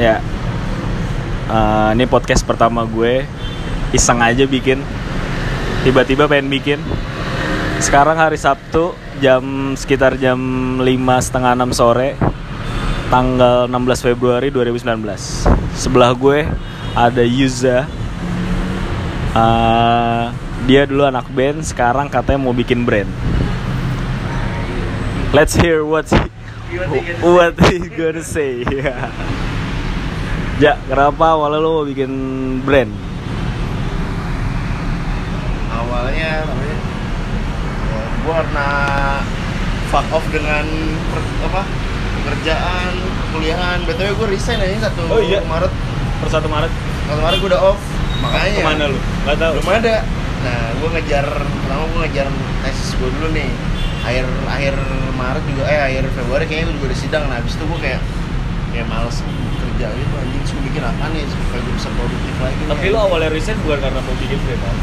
Ya. Eh, ini podcast pertama gue. Iseng aja bikin. Tiba-tiba pengen bikin. Sekarang hari Sabtu jam sekitar jam 5 setengah 6 sore tanggal 16 Februari 2019 sebelah gue ada Yuza Eh, dia dulu anak band sekarang katanya mau bikin brand let's hear what he, what he gonna say ja kenapa awalnya lo mau bikin brand? Awalnya namanya ya, gue karena fuck off dengan per- apa pekerjaan kuliahan. Btw gue resign aja satu Oh, iya? Maret. Per 1 Maret? Satu Maret gue udah off. Makanya ke mana lu? Nggak tahu. Belum ada. Nah gue ngejar pertama gue ngejar tesis gue dulu nih. Akhir akhir Maret juga eh akhir Februari kayaknya gue juga udah sidang. Nah habis itu gue kayak kayak males kerja gitu anjing gue bikin apa nih supaya gue bisa produktif lagi tapi lo awalnya resign bukan karena mau bikin brand kan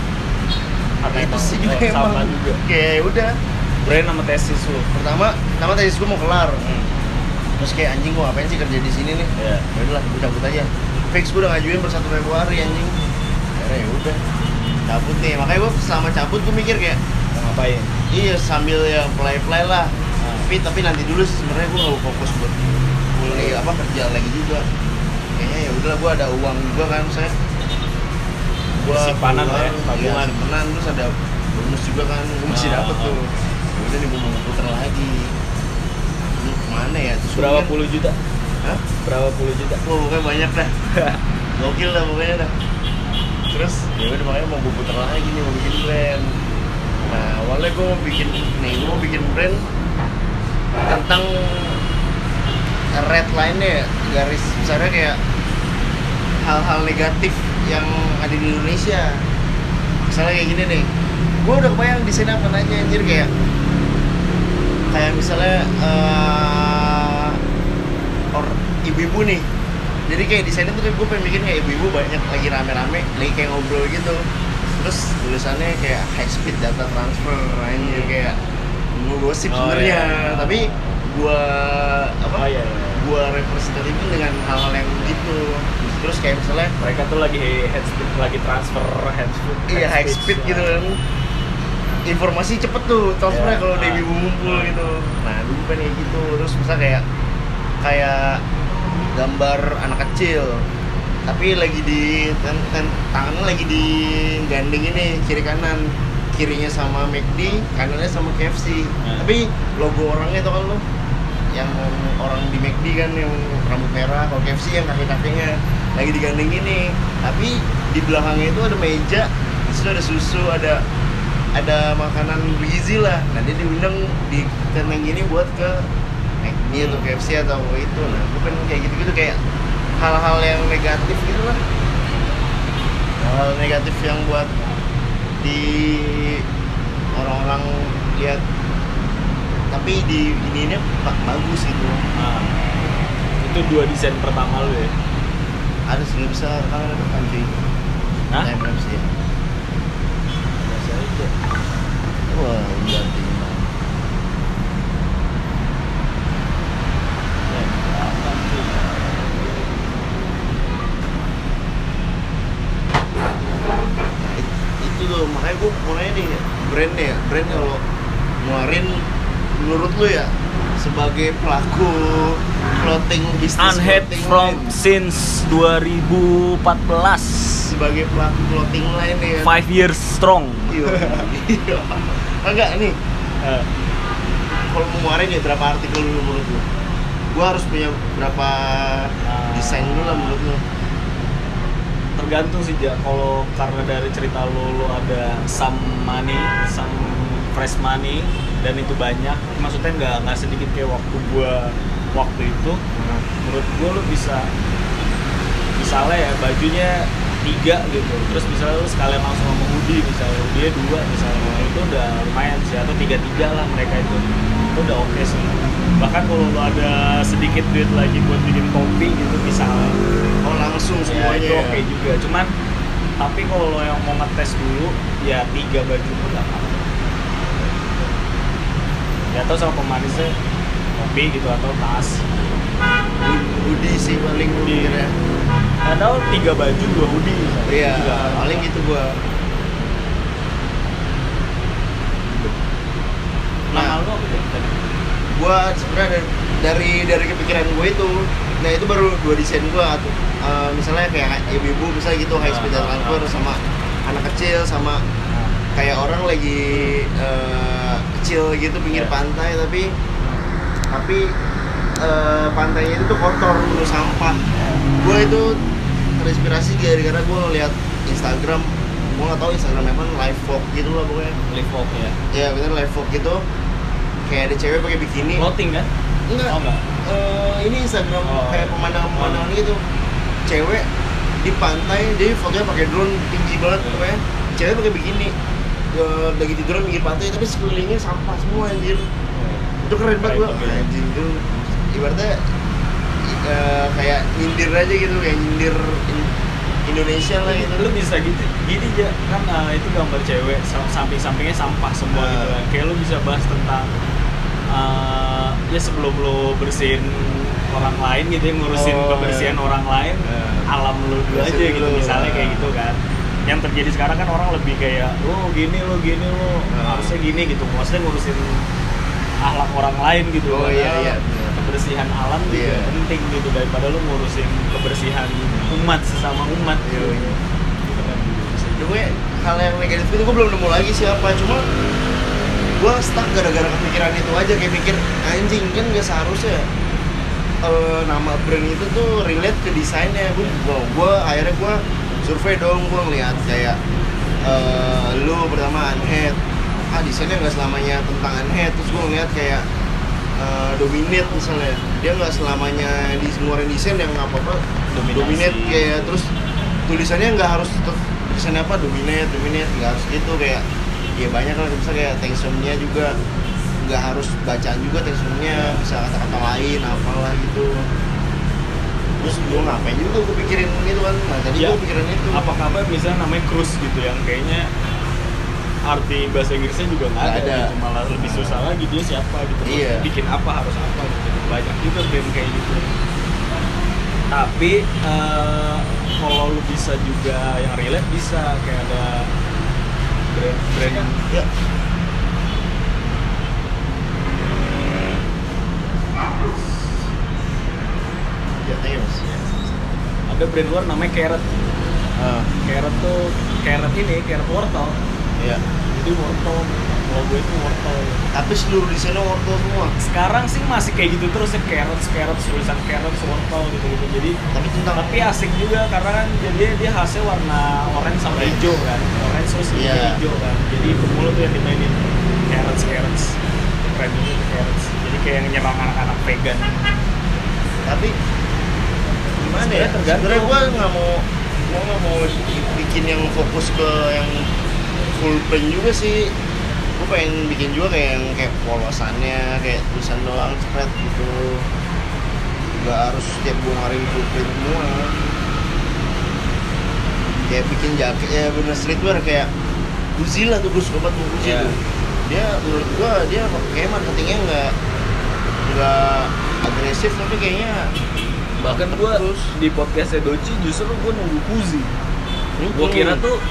Atau itu emang sih juga oh, sama emang juga? Kayak udah. Brand sama tesis lo pertama pertama tesis gue mau kelar. Terus kayak anjing gue ngapain sih kerja di sini nih? Ya ya udahlah gue cabut aja. Fix gue udah ngajuin per 1 Februari anjing. Akhirnya ya udah cabut nih. Makanya gue selama cabut gue mikir kayak mau ngapain? iya sambil ya play play lah. Ah. tapi tapi nanti dulu sih sebenarnya gue nggak fokus buat mulai apa kerja lagi juga. Kayaknya ya udah gue ada uang juga kan saya gue Simpanan lah ya, tabungan. simpanan terus ada bonus juga kan gue masih Ah, dapet ah. tuh. Ya udah nih gue mau puter lagi. Ini ke mana ya? Terus berapa mungkin- puluh juta? Hah? berapa puluh juta? Wah, pokoknya banyak dah gokil dah pokoknya dah. Terus ya udah makanya mau gue puter lagi nih mau bikin brand. Nah awalnya gue mau bikin nih gue mau bikin brand tentang red line ya garis besarnya kayak hal-hal negatif yang ada di Indonesia misalnya kayak gini nih gue udah kebayang desain apa aja anjir kayak kayak misalnya eh, or ibu-ibu nih jadi kayak desainnya tuh gue pengen bikin kayak ibu-ibu banyak lagi rame-rame lagi kayak ngobrol gitu terus tulisannya kayak high speed data transfer anjir kayak gue gosip Oh, sebenarnya iya. tapi gua apa oh iya, iya. Gua representatifin dengan hal-hal yang gitu terus kayak misalnya mereka tuh lagi head speed lagi transfer head speed iya high speed gitu kan. Informasi cepet tuh transfernya Iya. kalau udah Ah. ibu ngumpul gitu. Nah dulu kan kayak gitu. Terus misalnya kayak kayak gambar anak kecil. Tapi lagi di ten, ten- tangannya lagi di gandeng ini kiri kanan. Kirinya sama McD kanannya sama KFC Hmm. tapi logo orangnya itu kan lo yang orang di McD kan yang rambut merah kalau KFC yang kaki-kakinya lagi digandeng gini tapi di belakangnya itu ada meja di ada susu ada ada makanan bergizi lah. Dia diundang di tenteng gini buat ke McD atau KFC atau itu. Nah pengen kayak gitu-gitu kayak hal-hal yang negatif gitu lah. Hal-hal negatif yang buat di orang-orang lihat tapi di ininya ba- bagus gitu. Nah, itu dua desain pertama lu ya? Ada sih bisa kan ada depan cuy Hah? time lapse ya biasa aja. Wah udah tinggal itu tuh makanya gue mulai nih brandnya ya. Brand kalau ngeluarin menurut lu ya sebagai pelaku clothing bisnis unhead clothing from line, since 2014 sebagai pelaku clothing line ya. Five years strong. Iya. Iya. Enggak nih Eh, kalau mau ngeluarin ya berapa artikel dulu menurut lu? Gue harus punya berapa desain dulu lah menurut lu. Tergantung sih Ja. kalau karena dari cerita lo lo ada some money some fresh money dan itu banyak maksudnya nggak nggak sedikit kayak waktu gua waktu itu. Menurut gua lo bisa misalnya ya bajunya tiga gitu. Terus misalnya lu sekalian langsung sama hoodie misalnya hoodie dua misalnya. Itu udah lumayan sih atau tiga tiga lah mereka itu. Itu udah oke sih. Bahkan kalau lu ada sedikit duit lagi buat bikin kopi gitu misalnya oh langsung ya semuanya itu oke juga. Cuman tapi kalau lo yang mau ngetes dulu ya tiga baju pun nggak ya atau sama pemanisnya kopi gitu atau tas Hood- hoodie sih paling Iya. mikirnya Padahal tiga baju dua hoodie. misalnya. iya Tiga. paling gitu Nama lu apa tuh? tadi? gue sebenarnya dari, dari dari kepikiran gue itu nah itu baru dua desain gue tuh Eh, misalnya kayak ibu-ibu misalnya gitu high speed Ah, ah, transfer ah. sama anak kecil sama kayak orang lagi eh, kecil gitu pinggir Iya. pantai tapi tapi eh, pantainya itu tuh kotor penuh sampah gue itu terinspirasi gara-gara gue ngeliat Instagram gue nggak tahu Instagram apa live vlog gitu lah pokoknya Live walk ya. ya bener live vlog gitu kayak ada cewek pakai bikini Clothing kan? enggak Oh enggak. Eh, ini Instagram Oh. kayak pemandangan-pemandangan gitu cewek di pantai dia fotonya pakai drone tinggi banget Hmm. pokoknya cewek pakai bikini Eh, lagi tiduran pinggir pantai tapi sekelilingnya sampah semua anjir itu keren banget gua banget. anjing itu ibaratnya eh, kayak nyindir aja gitu kayak nyindir in- Indonesia lah gitu lu bisa gitu gini aja kan eh, itu gambar cewek sam- samping-sampingnya sampah semua Ah. gitu kan kayak lu bisa bahas tentang eh, ya sebelum lu bersihin orang lain gitu ya ngurusin Oh, kebersihan iya. orang lain Eh. alam lu dulu aja gitu dulu. misalnya kayak Ah. gitu kan yang terjadi sekarang kan orang lebih kayak lo gini lo gini lo Ah. harusnya gini gitu maksudnya ngurusin akhlak orang lain gitu Oh, iya, iya, kebersihan alam juga Iya. penting gitu daripada lu ngurusin kebersihan umat sesama umat gitu. Iya, iya. Gitu kan. gue hal yang negatif itu gue belum nemu lagi siapa cuma gue stuck gara-gara kepikiran itu aja kayak mikir anjing kan gak seharusnya eh, nama brand itu tuh relate ke desainnya gue gua, gua akhirnya gue survei dong gue ngeliat kayak eh, lu pertama unhead ah desainnya nggak selamanya tentang unhead terus gue ngeliat kayak eh, dominate misalnya. Dia nggak selamanya di ngeluarin desain yang apa apa Dominasi. dominate kayak terus tulisannya nggak harus tetap tulisannya apa dominate dominate nggak harus gitu kayak ya banyak lah bisa kayak tensionnya juga nggak harus bacaan juga tensionnya bisa kata-kata lain apalah gitu terus gue ngapain juga gue pikirin gitu kan. Nah tadi Ya, gue pikirin itu. Apa kabar misalnya namanya cruise gitu yang kayaknya arti bahasa Inggrisnya juga nggak ada, ada. gitu. malah lebih susah lagi dia siapa gitu. Iya. bikin apa harus apa gitu. Banyak juga brand kayak gitu. Tapi eh, kalau lu bisa juga yang relate bisa. Kayak ada brand brand yang ya ya mas ada brand luar namanya Carrot. Ah, Carrot tuh carrot ini carrot wortel. Ya jadi wortel logo itu wortel. Tapi seluruh desainnya wortel semua. Sekarang sih masih kayak gitu terus ya carrot carrot tulisan carrot wortel gitu gitu jadi tapi tentang tapi asik juga karena kan dia dia hasil warna orange sama Orange. hijau kan. Orange terus Iya. hijau kan. Jadi pemula tuh yang dimainin carrots carrots. Keren juga carrots. Jadi kayak yang nyerang anak-anak vegan. Tapi gimana ya tergantung. sebenarnya gue nggak mau gue nggak mau bikin yang fokus ke yang full print juga sih gue pengen bikin juga kayak yang kayak polosannya kayak tulisan doang spread gitu nggak harus setiap gue ngarin full print semua kayak bikin jaket ya bener streetwear kayak Uzi lah tuh gue suka banget Uzi Iya. tuh dia menurut gue dia kayak marketingnya nggak nggak agresif tapi kayaknya bahkan gua Terus? di podcastnya Doci justru gua nunggu Kuzi Hmm. gua kira tuh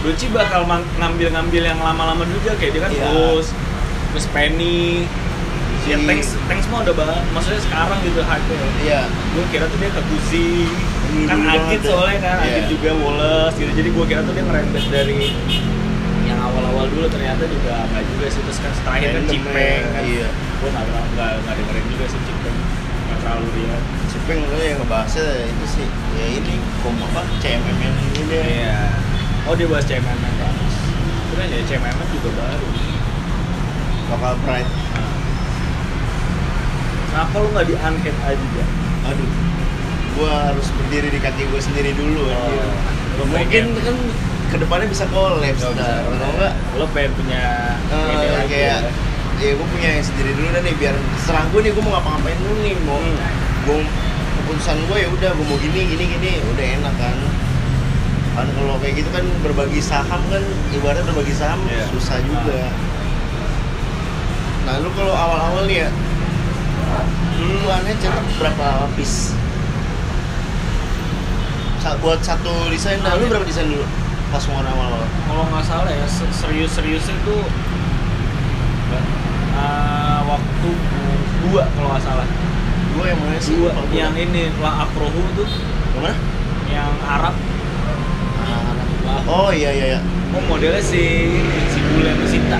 Doci bakal ngambil-ngambil yang lama-lama juga kayak dia kan Iya. terus terus Penny ya Si- Tanks Tanks mah udah banget maksudnya sekarang gitu hype ya iya gue kira tuh dia ke Kuzi kan Agit ya. soalnya kan Iya. Agit juga Wallace gitu jadi gue kira tuh dia ngerembet dari yang awal-awal dulu ternyata juga nggak juga sih terus kan terakhir kan Cipeng ya, kan iya. gue nggak nggak nggak nggak dengerin juga sih Cipeng nggak terlalu dia Cipeng lo yang ngebahasnya itu sih ya ini kom apa CMM yang ini deh iya oh dia bahas CMM yang bagus keren ya CMM juga baru lokal pride kenapa lu nggak di unhead aja ya? aduh gua harus berdiri di kaki gua sendiri dulu Oh, lu mungkin pengen- kan ke depannya bisa collab Nggak bisa. atau enggak lo pengen punya eh, ini lagi kayak ya? ya gue punya yang sendiri dulu dah nih biar serah gue nih gue mau ngapa-ngapain dulu nih mau Hmm. gue keputusan gue ya udah gue mau gini gini gini. Udah enak kan. Kan kalau kayak gitu kan berbagi saham kan ibaratnya berbagi saham Iya. susah juga. Nah lu kalau awal-awal nih ya lu aneh cetak berapa lapis Sa- buat satu desain nah, lu berapa desain dulu? Pas mau awal-awal. Kalau nggak salah ya se- serius-seriusnya itu uh, waktu dua kalau nggak salah dua yang mana sih dua yang ini lah akrohu tuh yang mana yang Arab Lah- oh iya iya iya oh modelnya si si bule Sinta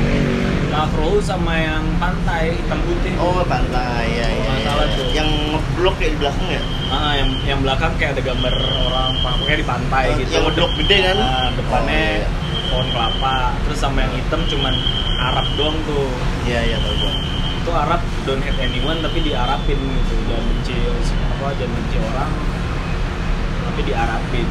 lah akrohu sama yang pantai hitam putih oh pantai iya iya, iya. salah tuh. yang ngeblok kayak di belakang ya Ah, yang yang belakang kayak ada gambar orang pokoknya di pantai Eh, gitu. yang ngedok gede kan? Ah, depannya Oh, iya. pohon kelapa. Terus sama yang hitam cuman Arab doang tuh. iya iya tau gua Itu Arab don't hate anyone tapi diarapin gitu. Jangan benci apa jangan benci orang tapi diarapin.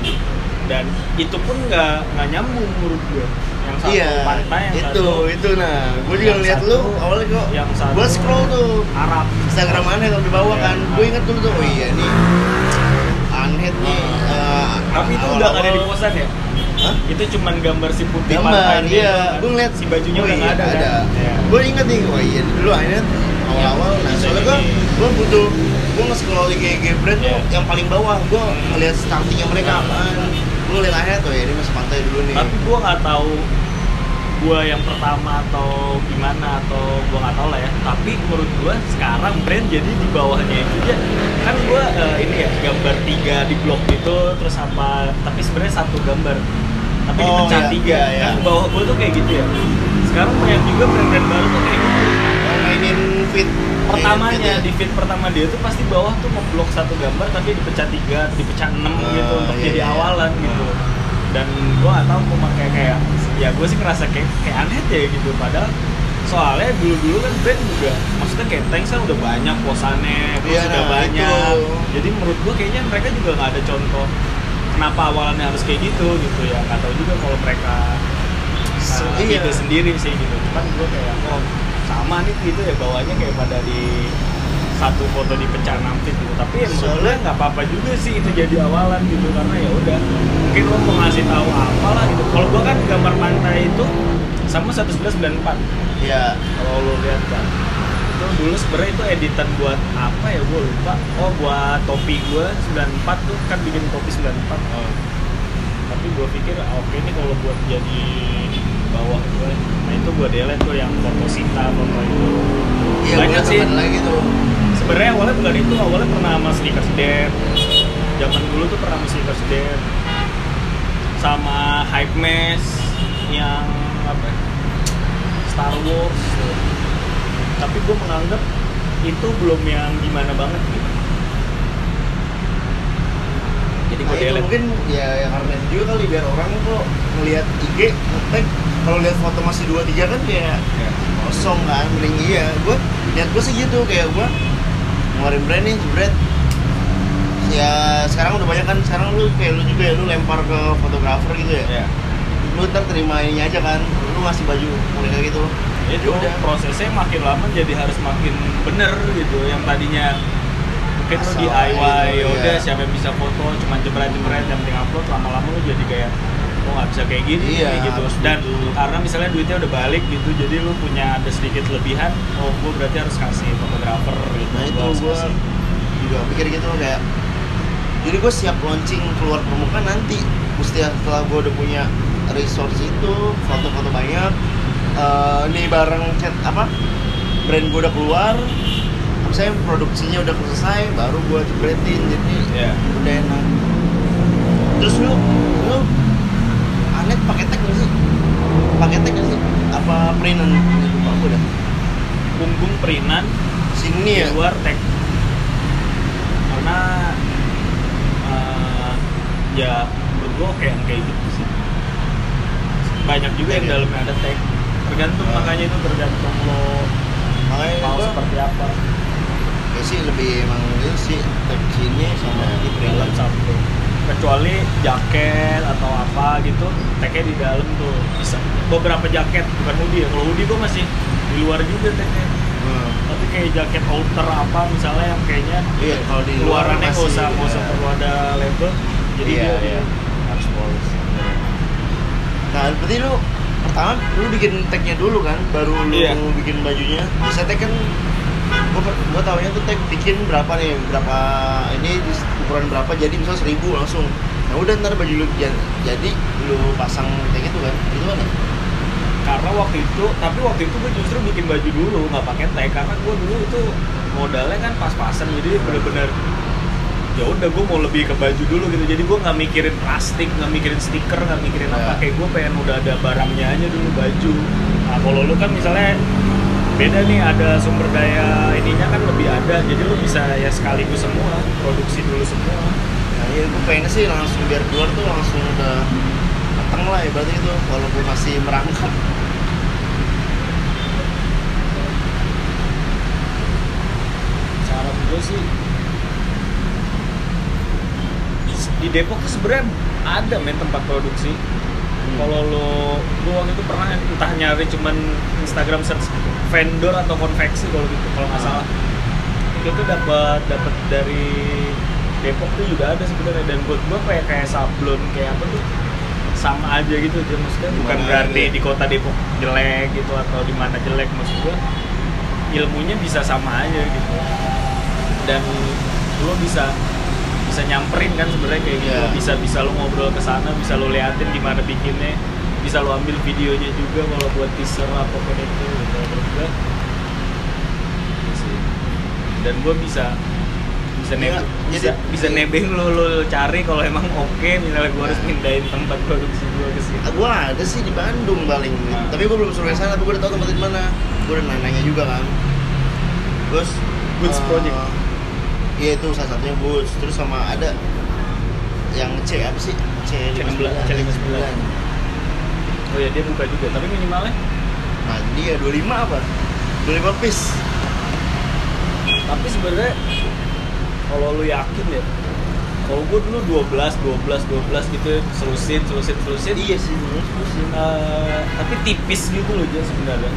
Dan itu pun nggak nggak nyambung menurut gue. Yang satu iya pantai yang itu satu itu nah gua juga Yang ngeliat satu- lu awalnya kok yang satu gua scroll tuh Arab. Instagram aneh kalau di bawah Iya. kan gue inget dulu tuh oh iya nih aneh nih eh, Tapi itu udah nggak ada di posan ya? Hah? Itu cuman gambar si putih gambar iya gue ngeliat si bajunya oh udah iya, ada, ada. kan? Iya. gue inget nih oh iya dulu akhirnya awal-awal nah Bisa soalnya gue ini. gue butuh gue nge-scroll IG IG brand tuh Iya. yang paling bawah. Gue ngeliat startingnya mereka Nah. apaan. Gue ngeliat akhirnya tuh ya ini masih pantai dulu nih. Tapi gua nggak tahu gua yang pertama atau gimana atau gua nggak tahu lah ya. Tapi menurut gua sekarang brand jadi di bawahnya itu dia. Kan gua eh, ini ya gambar tiga di blok gitu terus apa tapi sebenarnya satu gambar. Tapi Oh, dipecah iya, tiga. Iya, iya. kan bawah gua tuh kayak gitu ya. Sekarang banyak juga brand-brand baru tuh kayak gitu Oh, fit. Pertamanya fit di feed pertama dia tuh pasti bawah tuh ngeblok satu gambar tapi dipecah tiga dipecah enam Ah, gitu untuk iya, jadi iya. awalan gitu. Dan gua nggak tahu mau pakai kayak ya gue sih ngerasa kayak kayak aneh ya gitu. Padahal soalnya dulu dulu kan brand juga maksudnya kayak tanks kan udah banyak posannya terus Iya, udah nah, banyak. itu. jadi menurut gua kayaknya mereka juga nggak ada contoh kenapa awalannya harus kayak gitu gitu ya. Nggak tahu juga kalau mereka uh, iya. sendiri sih gitu. Cuman gue kayak oh sama nih gitu ya bawahnya kayak pada di satu foto dipecah enam feet gitu. Tapi ya Soalnya- nggak apa-apa juga sih itu jadi awalan gitu karena ya udah mungkin lo mau ngasih tahu apa lah gitu. Kalau gue kan gambar pantai itu sama 1994 ya kalau lo lihat kan itu dulu sebenarnya itu editan buat apa ya gue lupa. Oh buat topi gue 94 tuh kan bikin topi 94 oh. tapi gue pikir ah, oke nih kalau buat jadi bawah gue nah itu gue delete tuh yang foto Sita foto itu. Iya banyak sih. lagi tuh. Sebenarnya awalnya bukan itu awalnya pernah sama sneakers dance zaman dulu tuh pernah sama sneakers dance sama hype mess yang apa ya, Star Wars. Tuh. tapi gue menganggap itu belum yang gimana banget gitu. Jadi Nah, gue itu delete mungkin ya, ya karena juga kali biar orang kok ngelihat IG ngetek kalau lihat foto masih dua tiga kan kayak Ya. kosong kan mending iya gue lihat gue sih gitu kayak gue ngeluarin brand nih jebret ya sekarang udah banyak kan sekarang lu kayak lu juga ya lu lempar ke fotografer gitu ya Ya. lu ntar terima ininya aja kan lu ngasih baju mereka gitu itu Ya udah. prosesnya makin lama jadi harus makin bener gitu yang tadinya mungkin Asal DIY gitu, ya udah iya. siapa yang bisa foto cuma jebret-jebret yang penting upload lama-lama lo jadi kayak oh nggak bisa kayak gini Iya, gitu dan gitu. karena misalnya duitnya udah balik gitu jadi lo punya ada sedikit lebihan oh gue berarti harus kasih fotografer gitu nah itu gue juga pikir gitu kayak jadi gue siap launching keluar permukaan nanti mesti setelah gue udah punya resource itu foto-foto banyak eh ini barang chat apa brand gue udah keluar misalnya produksinya udah selesai baru gue jepretin jadi Iya. udah enak terus lu lu pakai tag nggak sih? Pakai tag nggak sih? Apa printan? Lupa dah. Punggung perinan sini di ya luar tag. Karena eh, ya menurut gua oke yang kayak gitu sih. Banyak juga yang ya? dalamnya ada tag. Tergantung Ah. makanya itu tergantung lo makanya mau gue seperti apa. ya sih lebih emang sih tag sini sama di dalam printan satu kecuali jaket atau apa gitu tagnya di dalam tuh bisa beberapa jaket bukan hoodie ya kalau hoodie gua masih di luar juga tagnya Hmm. tapi kayak jaket outer apa misalnya yang kayaknya iya kalau di luar luarannya nggak masih usah nggak usah ya. perlu ada label jadi Iya, dia, iya. harus polos nah berarti lu pertama lu bikin tagnya dulu kan baru lu Iya. bikin bajunya bisa tag kan gua, per- gua taunya tuh tag bikin berapa nih berapa ini di ukuran berapa jadi misal seribu langsung nah udah ntar baju lu ja- jadi lu pasang kayak gitu kan itu kan ya? karena waktu itu tapi waktu itu gue justru bikin baju dulu nggak pakai tag karena gue dulu itu modalnya kan pas-pasan jadi bener-bener ya udah gue mau lebih ke baju dulu gitu jadi gue nggak mikirin plastik nggak mikirin stiker nggak mikirin apa Ya. kayak gue pengen udah ada barangnya aja dulu baju nah kalau lu kan misalnya beda nih ada sumber daya ininya kan lebih ada jadi lu bisa ya sekaligus semua produksi dulu semua. Nah iya gue pengen sih langsung biar keluar tuh langsung udah mateng lah ya berarti itu walaupun masih merangkap saran gue sih di Depok tuh sebenarnya ada men tempat produksi kalau lo gue waktu itu pernah entah nyari cuman Instagram search vendor atau konveksi kalau gitu kalau nggak Ah. salah itu tuh dapat dapat dari Depok tuh juga ada sebenarnya dan buat gue kayak kayak sablon kayak apa tuh sama aja gitu dia maksudnya bukan berarti ada. di kota Depok jelek gitu atau di mana jelek maksud gue ilmunya bisa sama aja gitu dan lo bisa bisa nyamperin kan sebenarnya kayak gitu Iya. bisa bisa lo ngobrol ke sana bisa lo liatin gimana bikinnya bisa lo ambil videonya juga kalau buat teaser apa pun itu gitu gue Gitu sih. dan gue bisa bisa Iya, nebeng bisa, jadi- bisa nebeng lo lo cari kalau emang oke misalnya gue harus Nah. pindahin tempat produksi gue ke sini Ah, gua ada sih di Bandung paling Nah. tapi gua belum suruh ke sana tapi gua udah tahu tempatnya di mana gua udah nanya juga kan terus Goods eh, Project. Iya itu salah satunya Goods terus sama ada yang C apa sih? C C16, C59. oh ya dia buka juga tapi minimalnya? Nah dia 25 apa? 25 piece. Tapi sebenarnya kalau lu yakin ya kalau gue dulu 12, 12, 12 gitu selusin, selusin, selusin. Iya sih sih Eh, tapi tipis gitu loh Jas sebenarnya.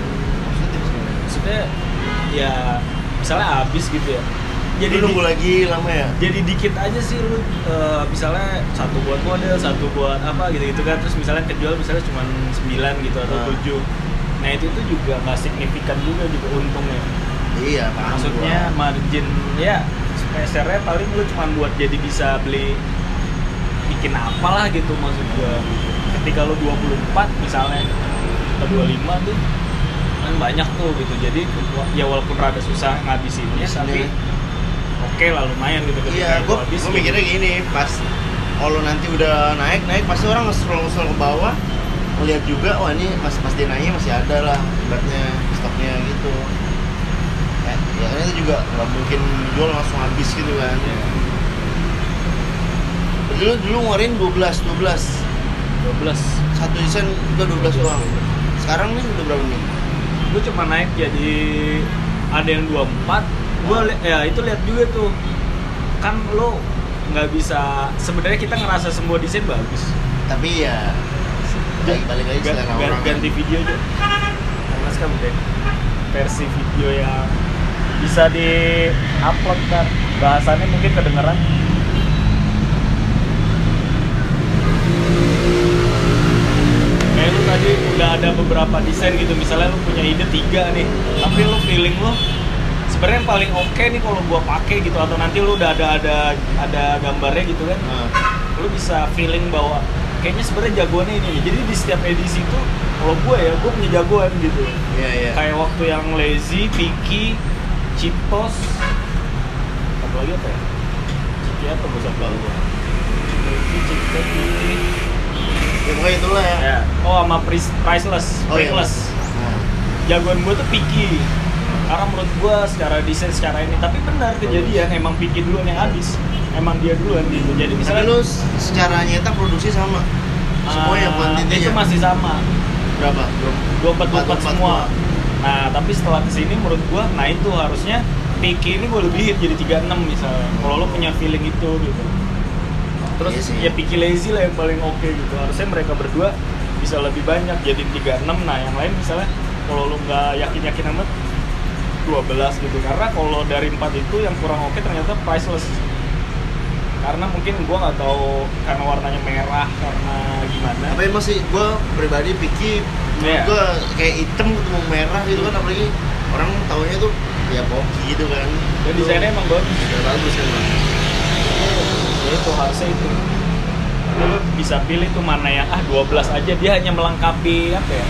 Maksudnya ya misalnya habis gitu ya jadi jadi nunggu lagi lama ya jadi dikit aja sih lu eh, misalnya satu buat model satu buat apa gitu gitu kan terus misalnya kejual misalnya cuma 9 gitu atau Nah. 7 nah itu tuh juga nggak signifikan juga juga untungnya iya paham maksudnya gua. margin ya pesernya paling lu cuma buat jadi bisa beli bikin apalah gitu maksud gua ketika lu 24 misalnya atau 25 tuh kan banyak tuh gitu jadi ya walaupun rada susah ngabisinnya Ngabisinnya. tapi oke lah lumayan gitu ketika iya itu gua, habis gua mikirnya gini pas kalau nanti udah naik naik pasti orang nge-scroll nge-scroll ke bawah ngeliat juga wah ini pas pas dia naiknya masih ada lah ibaratnya stoknya gitu. Ya, ya kan itu juga nggak mungkin jual langsung habis gitu kan. Ya, dulu dulu ngeluarin 12 12 12 satu desain udah 12 doang. Sekarang nih udah berapa nih gue cuma naik jadi ada yang 24 gue ya itu lihat juga tuh. Kan lo nggak bisa sebenarnya kita ngerasa semua desain bagus. Tapi ya balik balik lagi Gan- selera gan- orang ganti video aja. Mas kan udah versi video yang bisa di upload kan. Bahasannya mungkin kedengeran. Kayak lu tadi udah ada beberapa desain gitu. Misalnya lu punya ide tiga nih tapi lu feeling lu sebenarnya yang paling oke nih kalau gua pakai gitu atau nanti lu udah ada ada ada gambarnya gitu kan Nah, lu bisa feeling bahwa kayaknya sebenarnya jagoannya ini. Jadi di setiap edisi itu kalau gue ya gue punya jagoan gitu. iya iya Kayak waktu yang lazy, picky, Cheetos, apa lagi apa ya? Ciki apa gue siapa gue? Lazy, Cheetos, picky. ya pokoknya itulah ya, Ya. Oh sama price, priceless, oh iya priceless. nah, Jagoan gue tuh picky. Karena menurut gue secara desain secara ini tapi benar kejadian emang picky duluan yang habis. Emang dia duluan gitu. Jadi misalnya lu secara nyetak produksi sama? Semuanya Ah, kuantitinya itu masih sama. Berapa? dua empat dua empat 24 semua. nah tapi setelah ke sini menurut gua nah itu harusnya Piki ini gue lebihin jadi 36 misalnya. Kalau lo punya feeling itu gitu. Terus Iya sih. ya Piki lazy lah yang paling oke gitu. Harusnya mereka berdua bisa lebih banyak jadi 36 nah yang lain misalnya kalau lo nggak yakin yakin amat 12 gitu. Karena kalau dari empat itu yang kurang oke ternyata priceless. Karena mungkin gua nggak tahu karena warnanya merah karena gimana. Tapi emang sih gue pribadi pikir Iya. gue kayak hitam ketemu merah gitu kan apalagi orang taunya tuh ya poki gitu kan. Dan desainnya emang bagus. Ya bagus kan ya itu harusnya itu. Lu bisa pilih tuh mana yang ah 12 aja dia hanya melengkapi apa ya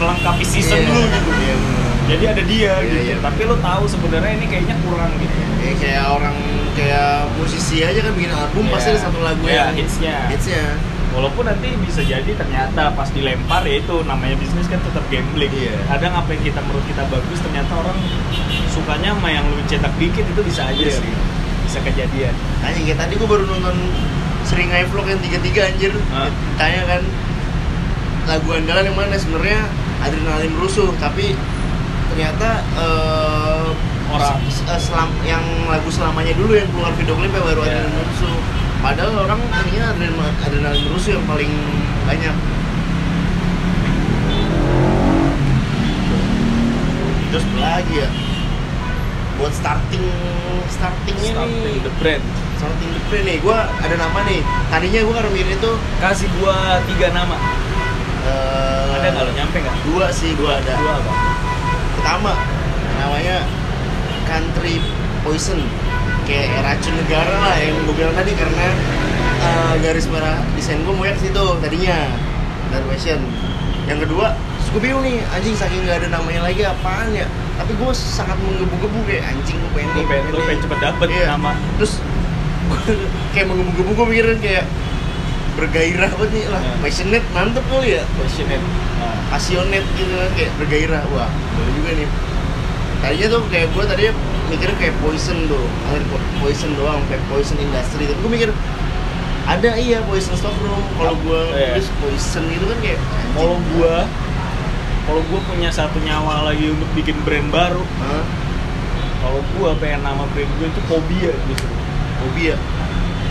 melengkapi season Iya, lu gitu iya, bener. Jadi ada dia Iya, gitu iya. tapi lu tahu sebenarnya ini kayaknya kurang gitu Ya, kayak orang kayak musisi aja kan bikin album Iya. pasti ada satu lagu Iya, yang hitsnya. hitsnya walaupun nanti bisa jadi ternyata pas dilempar ya itu namanya bisnis kan tetap gambling Iya. kadang apa yang kita menurut kita bagus ternyata orang sukanya sama yang lu cetak dikit itu bisa aja Iya. sih bisa kejadian Anjing kayak tadi gue baru nonton sering vlog yang tiga-tiga anjir Ah. Tanya kan lagu andalan yang mana sebenarnya adrenalin rusuh tapi ternyata eh, Orang. eh, selam, yang lagu selamanya dulu yang keluar video klipnya baru Iya. adrenalin rusuh padahal orang ininya adrenalin, rusuh yang paling banyak. Terus lagi ya? Buat starting startingnya starting nih the brand. Starting the brand nih gue ada nama nih. Tadinya gue kan mikir itu kasih gua tiga nama. Eh, ada nggak lo? Nyampe nggak? dua sih gue ada. Dua apa pertama namanya country poison. Kayak racun negara lah yang gue bilang tadi karena eh, garis merah desain gue mau ke situ tadinya. Dari fashion. Yang kedua gue bingung nih anjing saking nggak ada namanya lagi apaan ya? Tapi gue sangat menggebu-gebu kayak anjing gue pengen nih, pengen- pengen cepet dapet Iya. nama. terus kayak menggebu-gebu gue mikirin kayak bergairah banget nih lah Iya. passionate mantep kali ya? Passionate. Nah, passionate gitu kayak bergairah wah boleh juga nih. Tadinya tuh kayak gue tadinya mikirnya kayak poison tuh akhir po- poison doang kayak poison industry. Tapi gue mikir ada iya poison stockroom kalau gue Iya. tulis poison gitu kan kayak kalau gua kalau gua punya satu nyawa lagi untuk bikin brand baru Hah? kalau gua pengen nama brand gua itu Phobia justru hobi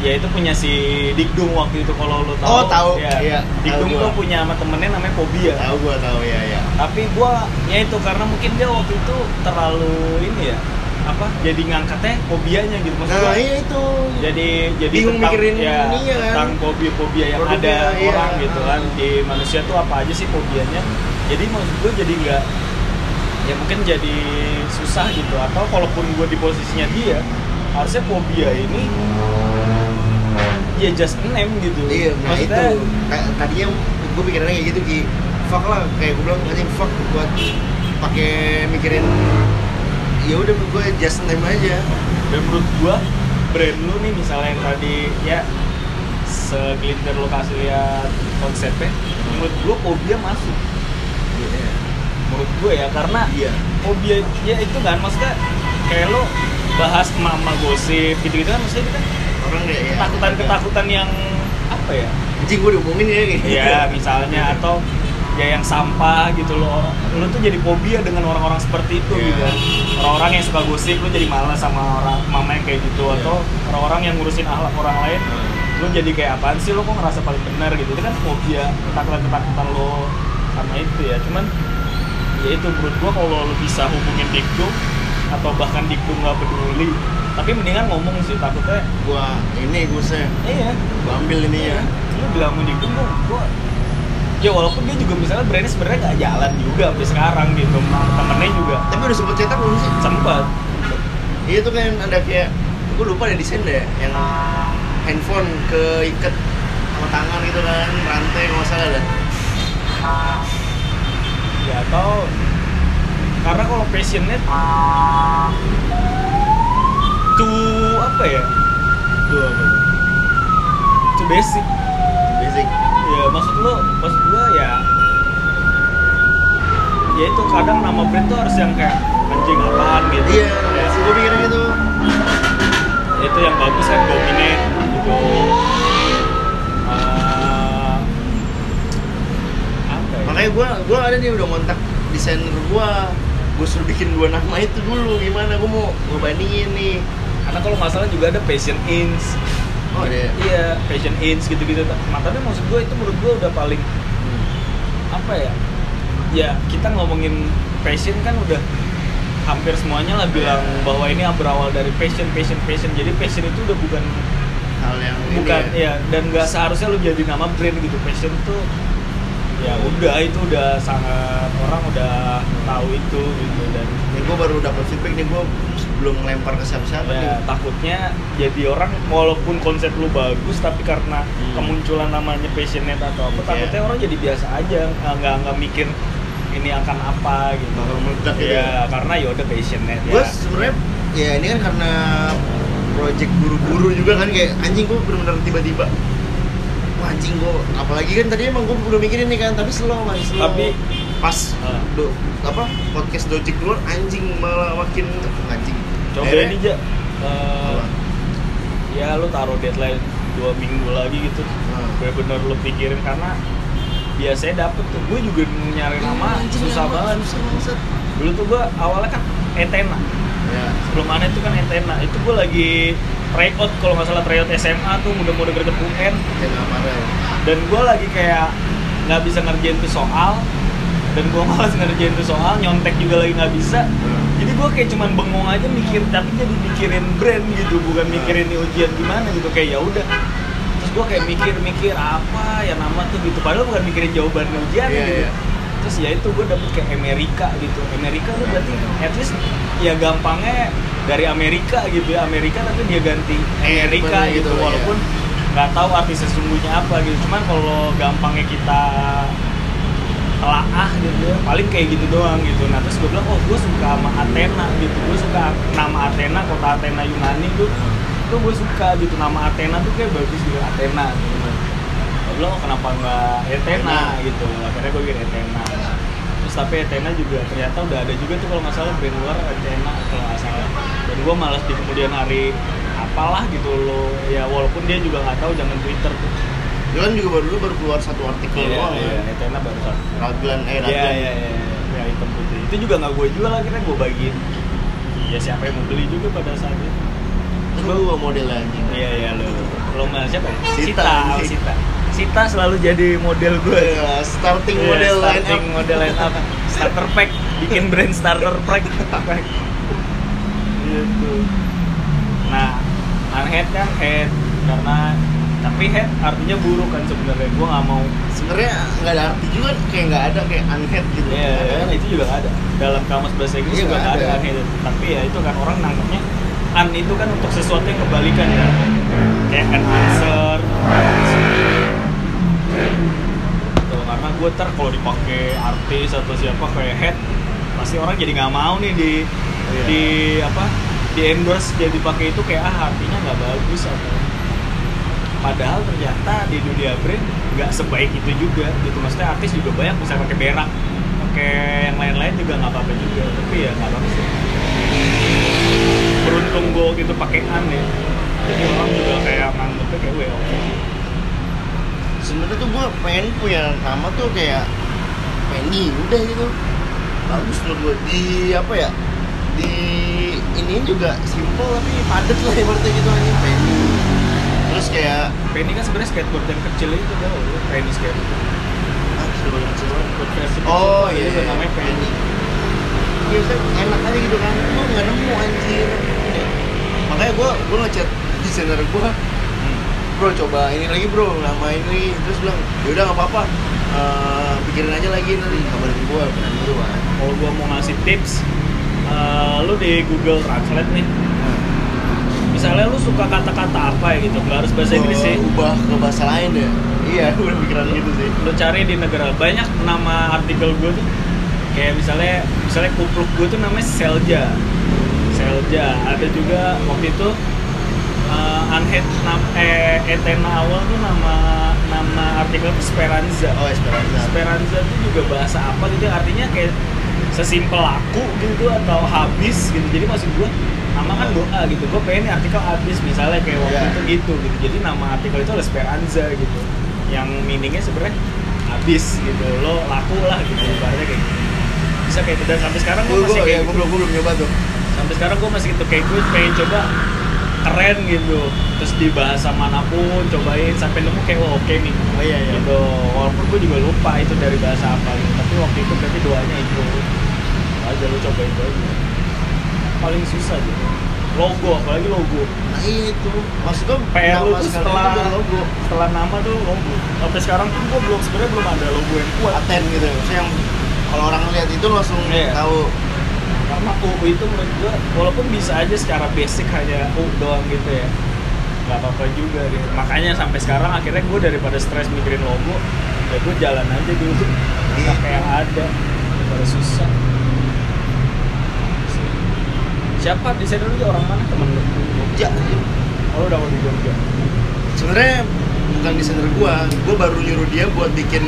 ya ya itu punya si Dikdung waktu itu kalau lo tahu. Oh, tahu. ya, Iya, Dikdung tahu tuh punya sama temennya namanya Phobia tahu gue tahu ya ya tapi gua ya itu karena mungkin dia waktu itu terlalu ini ya apa jadi ngangkatnya fobianya gitu. Maksud nah iya itu. jadi jadi Bingung tentang, mikirin ya, ininya kan. tentang fobia-fobia yang Produknya, ada iya. orang gitu kan. Di manusia tuh apa aja sih fobianya jadi maksud gue jadi nggak ya mungkin jadi susah gitu. Atau kalaupun gue di posisinya dia harusnya fobia ini ya just name gitu. Iya nah itu. Maksudnya tadinya gue pikirannya kayak gitu ki. Fuck lah kayak gue bilang anjing fuck buat pakai mikirin ya udah gue just name aja. Dan menurut gue brand lu nih misalnya yang tadi ya segelintir lo kasih lihat konsepnya menurut gue fobia masuk. Menurut gue ya karena iya. Fobia ya itu kan maksudnya kayak lo bahas mama gosip gitu gitu kan maksudnya itu kan orang kayak ya. Ketakutan ketakutan yang apa ya? Anjing gue diomongin ya kayak. Ya misalnya atau ya yang sampah gitu loh. Lo tuh jadi fobia dengan orang-orang seperti itu Iya. gitu kan. Orang-orang yang suka gosip lo jadi malas sama orang mama yang kayak gitu. Iya. atau orang-orang yang ngurusin akhlak orang lain lo jadi kayak apaan sih? Lo kok ngerasa paling benar gitu? Itu kan fobia ketakutan ketakutan lo sama itu ya. Cuman ya itu menurut gua kalau lo bisa hubungin dikdum atau bahkan dikdum nggak peduli tapi mendingan ngomong sih takutnya gue ini gue se iya. Gue ambil ini ya. Lu bilang mau dong gua ya walaupun dia juga misalnya brandnya sebenarnya nggak jalan juga sampai sekarang gitu. Temennya juga tapi udah sempet cetak belum sih? Sempat iya tuh kan ada kayak gue lupa deh desain deh yang handphone keiket sama tangan gitu kan rantai nggak salah dah ya atau karena kalau passionnya tuh apa ya? Tuh apa tuh basic. Basic. Ya maksud lo maksud gua ya ya itu kadang nama brand tuh harus yang kayak anjing apaan gitu. Iya ya, gue pikirin gitu. Itu yang bagus kan dominate gitu. Apa ya? Makanya gue gue ada nih udah kontak desainer gue gue suruh bikin dua nama itu dulu gimana? Gue mau gue bandingin nih karena kalau nggak salah juga ada passion ins oh ada ya? iya passion ins gitu-gitu. Nah, tapi maksud gue itu menurut gue udah paling apa ya? Ya kita ngomongin passion kan udah hampir semuanya lah bilang bahwa ini berawal dari passion passion passion. Jadi passion itu udah bukan hal yang bukan ya. ya dan nggak seharusnya lu jadi nama brand gitu. Passion tuh ya udah itu udah sangat orang udah tahu itu gitu dan Nih gue baru dapat feedback nih gue belum lempar ke siapa-siapa ya, nih takutnya jadi orang walaupun konsep lu bagus tapi karena Hmm. kemunculan namanya passionate atau apa Iya. takutnya orang jadi biasa aja nggak nggak mikir ini akan apa gitu bakal meledak gitu ya karena ya udah passionate gue ya sebenarnya ya ini kan karena project buru-buru juga kan kayak anjing gue bener-bener tiba-tiba wah anjing gue apalagi kan tadi emang gue udah mikirin nih kan tapi slow man slow Tapi- pas Ah. do, apa podcast Dojik keluar anjing malah makin anjing coba Akhirnya- ini aja Eh, apa? ya lu taruh deadline dua minggu lagi gitu. Ah. bener-bener lu pikirin karena biasanya dapet tuh. Gue juga nyari nama susah nama, banget. susah banget dulu tuh gue awalnya kan Etena ya. Sebelum aneh itu kan Etena itu gue lagi tryout kalau nggak salah tryout SMA tuh mudah-mudah greget UN dan gue lagi kayak nggak bisa ngerjain tuh soal. Dan gue malas ngerjain tuh soal nyontek juga lagi nggak bisa jadi gue kayak cuman bengong aja mikir tapi jadi mikirin brand gitu bukan mikirin nih ujian gimana gitu. Kayak ya udah. Terus gue kayak mikir-mikir apa ya nama tuh gitu. Padahal bukan mikirin jawaban ujian Iya, gitu. iya. terus ya itu gue dapet kayak Amerika gitu. Amerika tuh berarti at least ya gampangnya dari Amerika gitu ya. Amerika tapi dia ganti Amerika bener gitu, gitu, iya. walaupun nggak tahu arti sesungguhnya apa gitu. Cuman kalau gampangnya kita telaah gitu ya. Paling kayak gitu doang gitu. Nah terus gue bilang oh gue suka sama Athena gitu. Gue suka nama Athena kota Athena Yunani tuh. Tuh gue suka gitu nama Athena tuh kayak bagus gitu Athena gitu. Gue bilang oh kenapa nggak Athena? Gitu. Akhirnya gue bikin Athena. Terus tapi Athena juga ternyata udah ada juga tuh kalau nggak salah brand luar Athena kalau nggak salah. Dan gue malas di kemudian hari apalah gitu loh. Ya walaupun dia juga nggak tahu jangan Twitter tuh Dia kan juga baru dulu baru keluar satu artikel iya doang iya ya Athena baru satu. Raglan eh Iya Raglan iya iya ya hitam putih. Itu juga nggak gue jual akhirnya gue bagiin. Iya siapa yang mau beli juga pada saat itu. Terus gua model anjing. Iya iya lo lo sama siapa? Ya Sita. Sita oh, Sita. Sita selalu jadi model gue Iya, starting Iya, model line starting up. model line up. Starter pack bikin brand starter pack. Gitu nah unhead kan head. Karena tapi head artinya buruk kan sebenarnya gue nggak mau Sebenarnya nggak ada arti juga kayak nggak ada kayak unhead gitu. Iya, ada. ya, itu juga nggak ada. Dalam kamus bahasa Inggris Iya, juga nggak ada ada. unheaded. Tapi ya itu kan orang nangkepnya un itu kan untuk sesuatu yang kebalikan ya. Kayak an answer. Tuh, karena gue ter kalau dipakai artis atau siapa kayak head pasti orang jadi nggak mau nih di Iya. di apa di endorse jadi pakai itu kayak ah artinya nggak bagus atau padahal ternyata di dunia brand nggak sebaik itu juga gitu maksudnya artis juga banyak bisa pakai berak pakai yang lain-lain juga nggak apa-apa juga tapi ya nggak apa-apa sih beruntung gue gitu pakai an ya jadi orang juga kayak nganggepnya kayak gue oke Sebenarnya tuh gua pengen punya nama tuh kayak Penny udah gitu. Bagus menurut gua di apa ya? Di ini juga simple tapi padat lah ibaratnya gitu anjing Penny. Terus kayak Penny kan sebenarnya skateboard yang kecil itu kan Penny skateboard. Ah. Buat versi kecil. Oh iya, itu namanya Penny. Biasanya enak aja gitu kan, gue nggak nemu anjir. Makanya gue gue ngechat desainer gue Hmm. Bro coba ini lagi bro, nama ini Terus bilang, yaudah nggak apa-apa. Eh, Pikirin aja lagi nanti kabarin gue, benar dulu kan kalau gue mau ngasih tips eh, lu di Google Translate nih misalnya lu suka kata-kata apa ya gitu? Nggak harus bahasa Inggris sih. Ubah ke bahasa lain ya? Iya, gue udah pikiran gitu sih. Lu cari di negara banyak nama artikel gue tuh. Kayak misalnya misalnya kupluk gue tuh namanya Selja. Selja. Ada juga waktu itu uh, Unhead nam, eh, Etena awal tuh nama nama artikel tuh Speranza. Oh Esperanza Speranza itu juga bahasa apa gitu. Artinya kayak sesimpel aku gitu atau habis gitu. Jadi maksud gue nama kan doa gitu. Gue pengen nih artikel habis misalnya kayak waktu Iya. itu gitu gitu. Jadi nama artikel itu adalah Speranza gitu. Yang meaningnya sebenarnya habis gitu. Lo laku lah gitu ibaratnya kayak gitu. Bisa kayak itu dan sampai sekarang gue masih kayak ya, gitu. gue belum nyoba tuh. Sampai sekarang gue masih gitu kayak gue pengen coba keren gitu. Terus di bahasa mana pun cobain sampai nemu kayak oh, oke nih. Oh iya iya. Gitu. Walaupun gue juga lupa itu dari bahasa apa gitu. Tapi waktu itu berarti doanya itu. Aja lu cobain itu aja paling susah gitu. Logo apalagi logo. Nah iya itu. Maksud gue PR lu tuh setelah logo. setelah nama tuh logo. Sampai sekarang pun gue belum sebenarnya belum ada logo yang kuat. Paten gitu Maksudnya yang kalau orang lihat itu langsung Iya. tahu. Karena UU itu menurut gua walaupun bisa aja secara basic hanya U doang gitu ya. Nggak apa-apa juga gitu. Makanya sampai sekarang akhirnya gue daripada stres mikirin logo ya gue jalan aja dulu. Nggak kayak yang ada. Daripada susah siapa? Desainer lu orang mana? Temen lu? Jogja oh lu udah mau di Jogja? Sebenarnya bukan desainer gua. Gua baru nyuruh dia buat bikin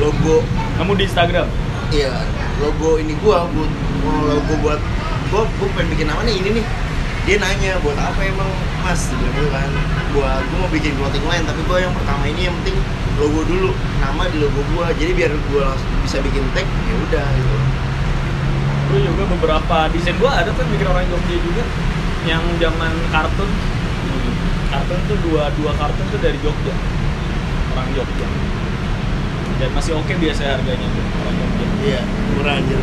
logo. Kamu di Instagram? Iya logo ini gua buat mau logo buat gua gua pengen bikin apa nih? Ini nih. Dia nanya buat apa emang mas? Dia bilang gitu kan. Gua gua mau bikin clothing line tapi gua yang pertama ini yang penting logo dulu. Nama di logo gua. Jadi biar gua langsung bisa bikin tag ya udah gitu lu juga beberapa desain gua ada tuh bikin orang Jogja juga yang zaman kartun kartun tuh dua dua kartun tuh dari Jogja orang Jogja dan masih oke biasa harganya tuh orang Jogja iya murah anjir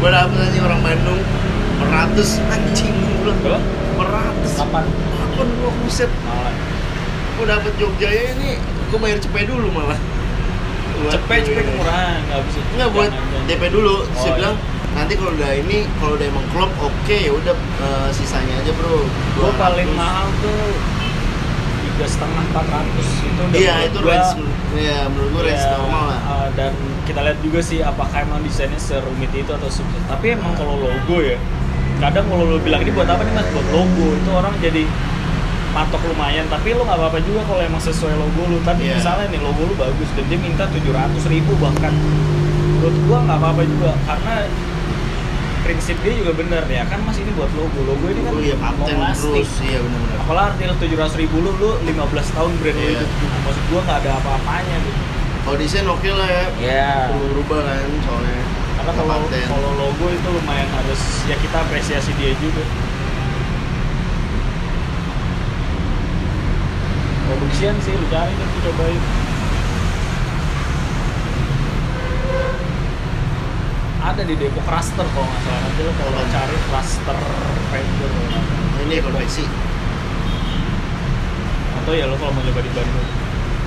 gua dapet aja orang Bandung 100 anjing gua Berapa? 100 Kapan? Apaan gua buset Malah. gua dapet Jogja ya ini gua bayar cepet dulu malah Cepet cepet kemurahan nggak bisa. Enggak buat. DP dulu. Oh, saya iya. Nanti kalau udah ini kalau udah emang klop oke ya udah eh, sisanya aja bro. Gua 200. paling mahal tuh tiga setengah empat ratus itu udah Iya itu gua- range ya menurut gua range Ya, normal lah. uh, dan kita lihat juga sih apakah emang desainnya serumit itu atau sukses. Tapi emang kalau logo ya, kadang kalau lo bilang ini buat apa nih mas? Buat logo itu orang jadi patok lumayan. Tapi lo nggak apa-apa juga kalau emang sesuai logo lo. Tapi Iya. misalnya nih logo lo bagus dan dia minta tujuh ratus ribu bahkan, menurut gua nggak apa-apa juga karena prinsip dia juga bener ya kan mas ini buat logo logo ini kan Oh iya terus iya benar-benar. apalah artinya tujuh ratus ribu lu lu 15 tahun brand lu Iya. hidup gitu. maksud gua nggak ada apa-apanya gitu Kalau desain oke lah ya. ya Perlu rubah kan soalnya. karena kalau kalau logo itu lumayan harus ya kita apresiasi dia juga produksian sih lu cari lu cobain ada di Depok Raster kalau nggak salah. Nanti lu kalau cari Raster nggak salah. ini konveksi. atau ya lo kalau mau coba di Bandung.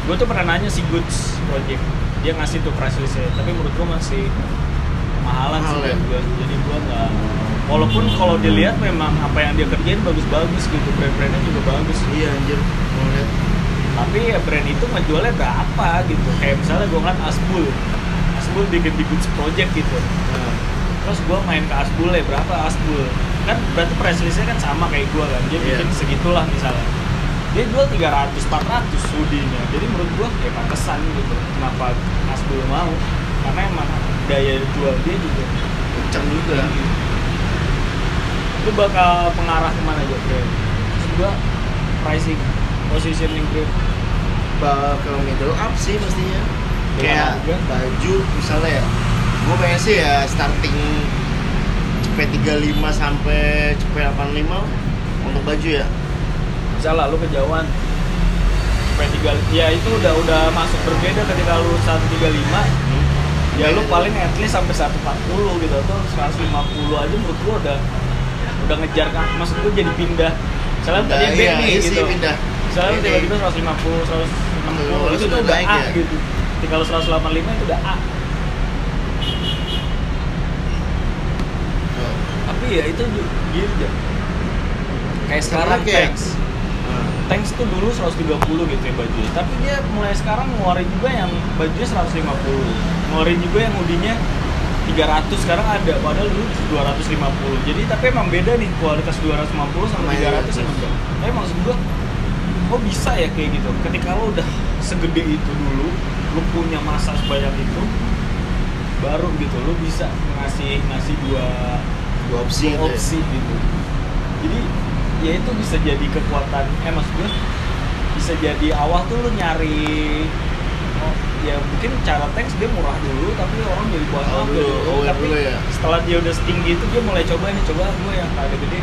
Gue tuh pernah nanya si Goods Project. Dia ngasih tuh price listnya. Tapi menurut gue masih mahalan sih Mahal ya? gue jadi gue nggak walaupun kalau dilihat memang apa yang dia kerjain bagus-bagus gitu. Brand-brandnya juga bagus. Iya anjir. Mau lihat. tapi ya brand itu ngejualnya berapa gitu. Kayak misalnya gue ngeliat Asbul. Asbul bikin di Goods Project gitu terus gue main ke Asbul ya berapa Asbul? Kan berarti price listnya kan sama kayak gue kan dia Iya. bikin segitulah misalnya. Dia jual 300 400 hoodie-nya jadi menurut gue ya pantesan gitu kenapa Asbul mau? Karena emang daya jual dia juga kencang juga. itu bakal pengarah ke mana aja brand terus gue pricing positioning brand bakal middle up sih Dengan kayak baju misalnya ya gue pengen sih ya starting CP35 sampai CP85 untuk baju ya. Misalnya lu kejauhan. P3 ya itu udah udah masuk berbeda ketika lu 135 ya lu paling at least sampai 140 gitu atau 150 aja menurut gua udah udah ngejar kan. Maksud gua jadi pindah. Misalnya Pindah, tadi band iya, nih iya gitu. pindah. misalnya tiba-tiba 150 160 Betul, itu tuh udah A ya. gitu. Ketika lu 185 itu udah A Oh. tapi ya itu gitu ya kayak sekarang kayak- thanks Nah, Tanks tuh dulu 130 gitu ya bajunya. Tapi dia mulai sekarang ngeluarin juga yang bajunya 150 Ngeluarin juga yang hoodie-nya 300 sekarang ada Padahal dulu 250 Jadi tapi emang beda nih kualitas 250 sama Sama 300 yang emang Tapi maksud gua Kok bisa ya kayak gitu? Ketika lo udah segede itu dulu Lo punya masa sebanyak itu Baru gitu lo bisa ngasih ngasih dua dua opsi dua gitu ya. opsi gitu jadi ya itu bisa jadi kekuatan eh maksud gue bisa jadi awal tuh lu nyari oh ya mungkin cara teks dia murah dulu tapi orang jadi puas Oh, dulu. gitu. Oh, tapi dulu ya. setelah dia udah setinggi itu dia mulai coba nih coba gue yang ada gede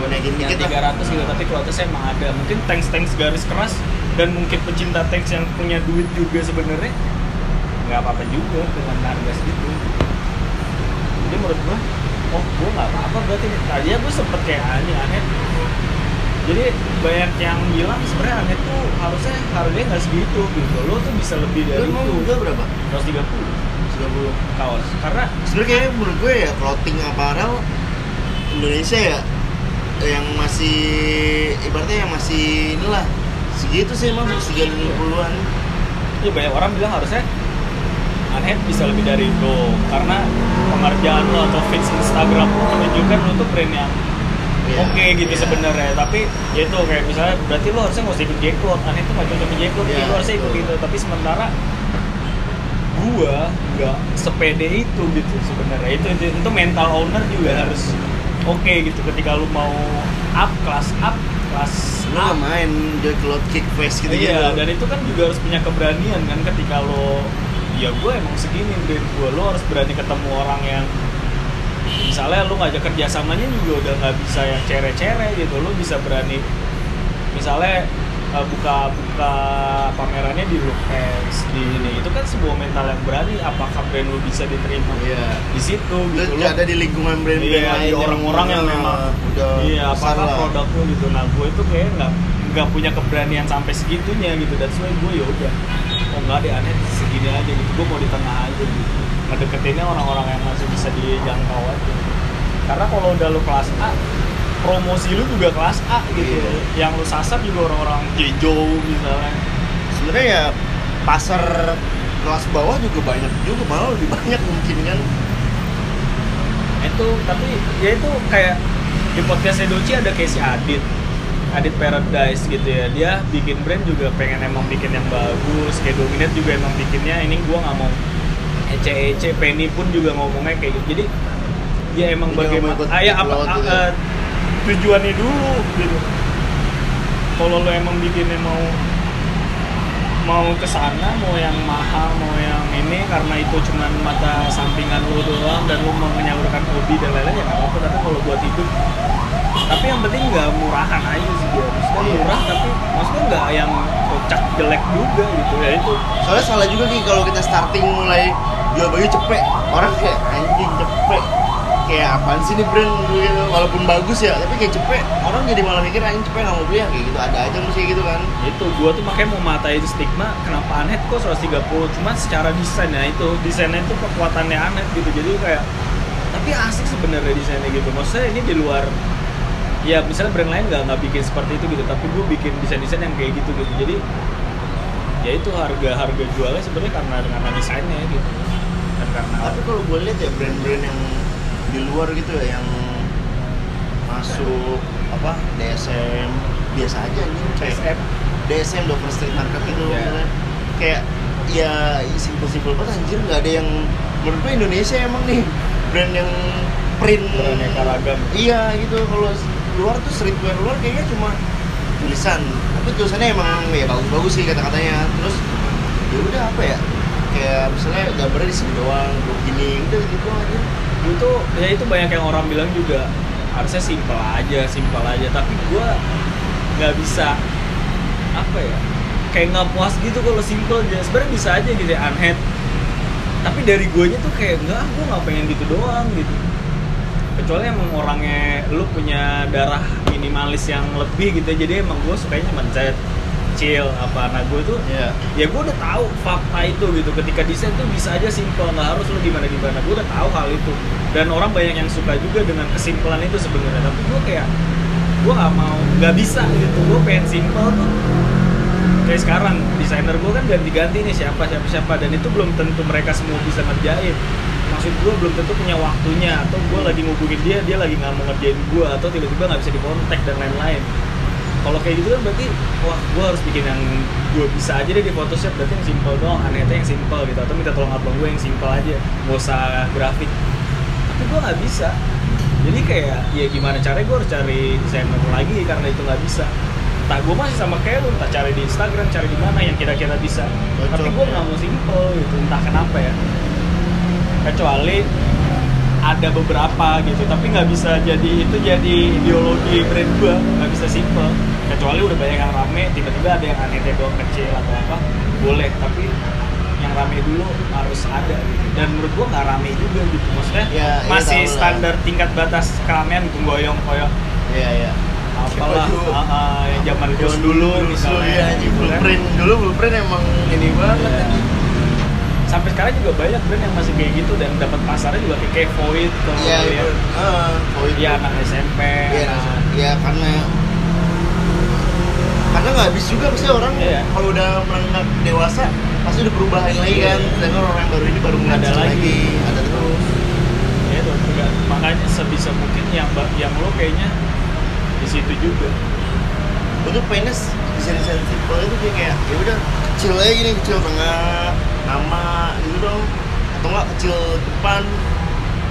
gue naikin dikit lah 300 gitu tapi kualitasnya emang ada mungkin tanks tanks garis keras dan mungkin pecinta tanks yang punya duit juga sebenarnya nggak apa-apa juga dengan harga segitu jadi menurut gua oh gua nggak apa-apa berarti tadinya gua sempet kayak aneh aneh. Jadi banyak yang bilang sebenarnya aneh tuh harusnya harganya nggak segitu gitu. Lo tuh bisa lebih dari mau itu. juga berapa? 130 130 kaos. Karena sebenarnya kayaknya menurut gue ya clothing apparel Indonesia ya yang masih ibaratnya yang masih inilah segitu sih emang segitu puluhan. Ya banyak orang bilang harusnya Unhead bisa lebih dari itu. Karena pengerjaan lo atau feeds Instagram lo menunjukkan lo tuh brand yang Iya, oke gitu iya. sebenarnya. Tapi ya itu kayak misalnya berarti lo harusnya nggak usah ikut J-Cloud Unhead tuh nggak cocok Iya, jadi lo harusnya ikut betul. itu tapi sementara gua nggak sepede itu gitu sebenarnya. Itu, itu itu mental owner juga harus oke gitu. Ketika lu mau up kelas up kelas lu main cloud kick face gitu iya dan itu kan juga harus punya keberanian kan ketika lo ya gue emang segini brand gue lo harus berani ketemu orang yang misalnya lo ngajak kerjasamanya juga udah nggak bisa yang cere-cere gitu. Lo bisa berani misalnya eh, buka buka pamerannya di Lukes di ini. Itu kan sebuah mental yang berani. Apakah brand lo bisa diterima iya. di situ gitu lo ada di lingkungan brand-brand iya, orang-orang yang memang udah iya apakah produk lu gitu. Nah gue itu kayak nggak nggak punya keberanian sampai segitunya gitu. Dan why gue ya udah oh nggak deh aneh segini aja gitu. Gue mau di tengah aja gitu. Ngedeketinnya orang-orang yang masih bisa dijangkau aja. Karena kalau udah lu kelas A promosi lu juga kelas A gitu. Iya. yang lu sasar juga orang-orang jejo misalnya. Sebenarnya ya pasar kelas bawah juga banyak juga malah lebih banyak mungkin kan? Itu tapi ya itu kayak di podcastnya Doci ada si Adit Adit Paradise gitu ya. Dia bikin brand juga pengen emang bikin yang bagus kayak Dominate juga emang bikinnya. Ini gua nggak mau ece-ece Penny pun juga ngomongnya kayak gitu. Jadi dia emang Jadi bagaimana ah, ya apa ah, ya? eh, tujuannya dulu gitu. Kalau lo emang bikinnya mau mau ke sana mau yang mahal mau yang ini karena itu cuman mata sampingan lu doang dan lu mau menyalurkan hobi dan lain-lain ya nggak apa-apa. Tapi kalau buat hidup tapi yang penting nggak murahan aja sih dia maksudnya Iya. murah tapi maksudnya nggak yang kocak jelek juga gitu ya itu. Soalnya salah juga nih kalau kita starting mulai jual baju cepet. Orang kayak anjing cepet kayak apaan sih nih brand gitu. Walaupun bagus ya tapi kayak cepet. Orang jadi malah mikir anjing cepet nggak mau beli ya kayak gitu. Ada aja mesti gitu kan. Itu gua tuh makanya mau matai itu stigma kenapa Anet kok 130 cuma secara desain ya itu desainnya itu kekuatannya Anet gitu. Jadi kayak tapi asik sebenarnya desainnya gitu. Maksudnya ini di luar ya misalnya brand lain nggak nggak bikin seperti itu gitu. Tapi gue bikin desain desain yang kayak gitu gitu. Jadi ya itu harga harga jualnya sebenarnya karena karena desainnya gitu. Dan karena tapi kalau gue lihat ya brand-brand yang di luar gitu ya yang masuk apa DSM biasa aja nih kayak SM DSM Dover Street Market itu Iya. misalnya. kayak ya simpel-simpel banget anjir nggak ada yang menurut gue Indonesia emang nih brand yang print Beraneka ragam. iya gitu kalau luar tuh streetwear luar kayaknya cuma tulisan tapi tulisannya emang ya bagus-bagus sih kata-katanya terus ya udah apa ya kayak misalnya gambarnya di sini doang begini udah gitu aja itu ya itu banyak yang orang bilang juga harusnya simpel aja simpel aja. Tapi gua nggak bisa apa ya kayak nggak puas gitu kalau simpel aja. Sebenarnya bisa aja gitu ya unhead. Tapi dari guanya tuh kayak enggak gua nggak pengen gitu doang gitu. Kecuali emang orangnya lu punya darah minimalis yang lebih gitu ya. jadi emang gue sukanya mencet chill apa. Nah gue tuh Iya. ya gue udah tahu fakta itu gitu. Ketika desain tuh bisa aja simple nggak harus lo gimana gimana gue udah tahu hal itu dan orang banyak yang suka juga dengan kesimpulan itu sebenarnya. Tapi gue kayak gue nggak mau nggak bisa gitu. Gue pengen simple tuh. Kayak sekarang desainer gue kan ganti-ganti nih siapa siapa siapa. Dan itu belum tentu mereka semua bisa ngerjain. Maksud gue belum tentu punya waktunya. Atau gue lagi ngubungin dia dia lagi nggak mau ngerjain gue atau tiba-tiba nggak bisa dikontak dan lain-lain. Kalau kayak gitu kan berarti wah gue harus bikin yang gue bisa aja deh di Photoshop. Berarti yang simple doang. Anehnya yang simple gitu. Atau minta tolong abang gue yang simple aja. Nggak usah grafik tapi gue nggak bisa. Jadi kayak ya gimana caranya gue harus cari desainer lagi karena itu nggak bisa. Entah gue masih sama kayak lu entah cari di Instagram cari di mana yang kira-kira bisa. Cocok, tapi gue ya. nggak mau simple gitu entah kenapa ya. Kecuali ada beberapa gitu tapi nggak bisa jadi itu jadi ideologi brand gua. Nggak bisa simple. Kecuali udah banyak yang rame tiba-tiba ada yang aneh doang kecil atau apa boleh. Tapi yang rame dulu harus ada gitu dan menurut gua nggak rame juga gitu maksudnya Ya, iya masih lah. standar tingkat batas keramaian gitu goyong koyok iya iya apalah ah, ah, yang zaman Gus dulu misalnya ya, gitu kan. blueprint dulu blueprint emang ini banget Iya. anjing. sampai sekarang juga banyak brand yang masih kayak gitu dan dapat pasarnya juga kayak, kayak Void kalau Iya, lu lihat. eh, oh itu. Iya anak SMP, Iya, anak- ya karena karena nggak habis juga pasti orang Iya. kalau udah merengak dewasa pasti udah perubahan lagi kan? Sedangkan orang yang baru ini baru Ada ngajar lagi. ada terus. Ya itu juga. Makanya sebisa mungkin yang yang lo kayaknya di situ juga. Untuk pengennya desain desain simple itu kayak ya udah kecil aja gini kecil tengah nama gitu dong. Atau enggak kecil depan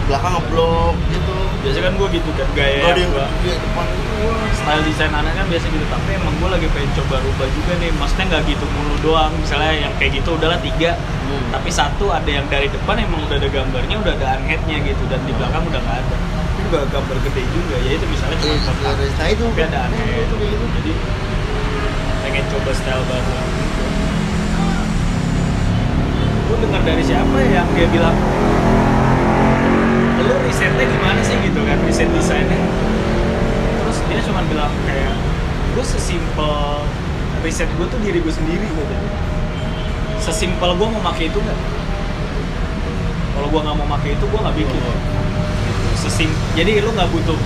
belakang ngeblok gitu. Biasanya kan gue gitu kan gaya ada yang depan style desain anak kan biasa gitu tapi emang gue lagi pengen coba rubah juga nih. Maksudnya nggak gitu mulu doang misalnya yang kayak gitu udahlah tiga. Hmm. tapi satu ada yang dari depan emang udah ada gambarnya udah ada unheadnya gitu dan di belakang udah nggak ada. Itu juga gambar gede juga ya itu misalnya cuma Iya, kotak nah itu. Tapi ada unhead. Itu gitu. Jadi pengen coba style baru. Gue dengar dari siapa ya yang dia bilang lu risetnya gimana sih gitu kan riset desainnya? Terus dia cuma bilang kayak gue sesimpel riset gue tuh diri gue sendiri gitu sesimpel gue mau pakai itu nggak? Kalau gue nggak mau pakai itu gue nggak bikin. Oh. gitu. sesim jadi lu nggak butuh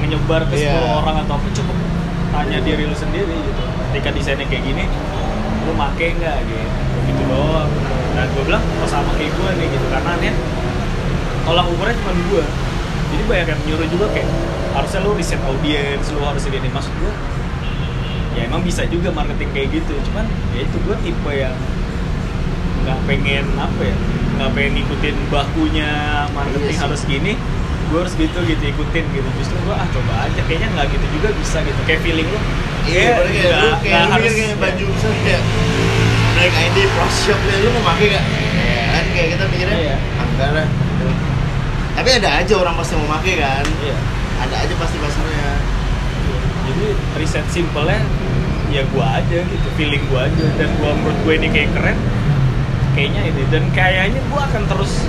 menyebar ke 10 Iya. orang atau apa cukup tanya diri lu sendiri gitu. Ketika desainnya kayak gini lu make nggak? Gitu. Gitu doang. Dan gue bilang oh sama kayak gue nih gitu. Karena nih tolak ukurnya cuma gue jadi banyak yang nyuruh juga kayak harusnya lu riset audiens lu harus ini. Maksud gue ya emang bisa juga marketing kayak gitu. Cuman ya itu gue tipe yang nggak pengen apa ya nggak pengen ngikutin bakunya marketing Iya harus gini gue harus gitu gitu ikutin gitu. Justru gue ah coba aja kayaknya nggak gitu juga bisa gitu. Kayak feeling lu Iya, kayak kayak kayak lu nggak- kayak nggak lu harus kayak baju misalnya kayak Black ID Plus Shop ya, lu mau pakai gak? Ya kan kayak kita mikirnya Iya. enggak lah Tapi ada aja orang pasti mau pakai kan. Iya. Ada aja pasti pasarnya. Jadi riset simpelnya ya gua aja gitu feeling gua aja. Dan gua menurut gue ini kayak keren kayaknya ini. Dan kayaknya gua akan terus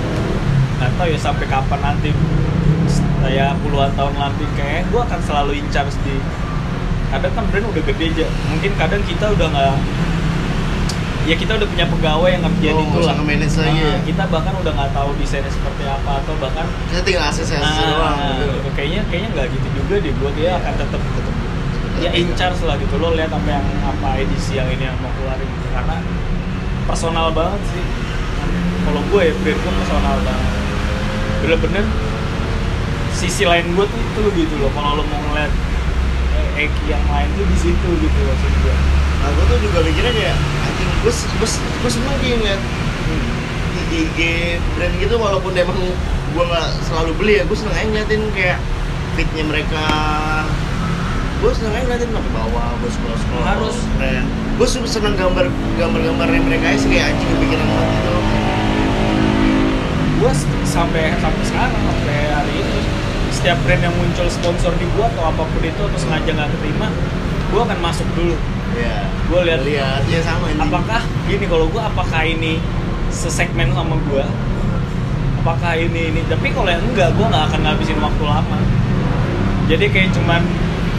nggak tahu ya sampai kapan nanti kayak puluhan tahun nanti kayak gua akan selalu in charge di kadang kan brand udah gede aja. Mungkin kadang kita udah nggak ya kita udah punya pegawai yang ngerjain Oh, itu lah nge-manage lagi Nah, ya? kita bahkan udah nggak tahu desainnya seperti apa atau bahkan Kita tinggal akses akses doang Nah, gitu. kayaknya kayaknya nggak gitu juga deh gue dia Iya. akan tetap tetap ya in charge lah gitu. Lo lihat apa yang apa edisi yang ini yang mau keluarin gitu. karena personal banget sih. Kalau gue ya brand gue personal banget. Bener-bener sisi lain gue tuh itu gitu loh. Kalau lo mau ngeliat eh, Eki yang lain tuh di situ gitu maksud gue Nah gue tuh juga mikirnya kayak anjing gue gue gue sih ngeliat di IG brand gitu walaupun emang gue nggak selalu beli ya gue seneng aja ngeliatin kayak fitnya mereka. Gue seneng aja ngeliatin sampai bawah gue scroll scroll Harus. brand. Gue seneng gambar gambar gambarnya mereka sih kayak anjing kepikiran banget gitu gue sampai sampai sekarang sampai hari ini setiap brand yang muncul sponsor di gua atau apa pun itu atau sengaja nggak keterima gue akan masuk dulu ya Gua lihat- lihat. Ya sama ini. apakah gini kalau gue apakah ini sesegmen sama gue apakah ini ini? Tapi kalau yang enggak gue nggak akan ngabisin waktu lama. Jadi kayak cuman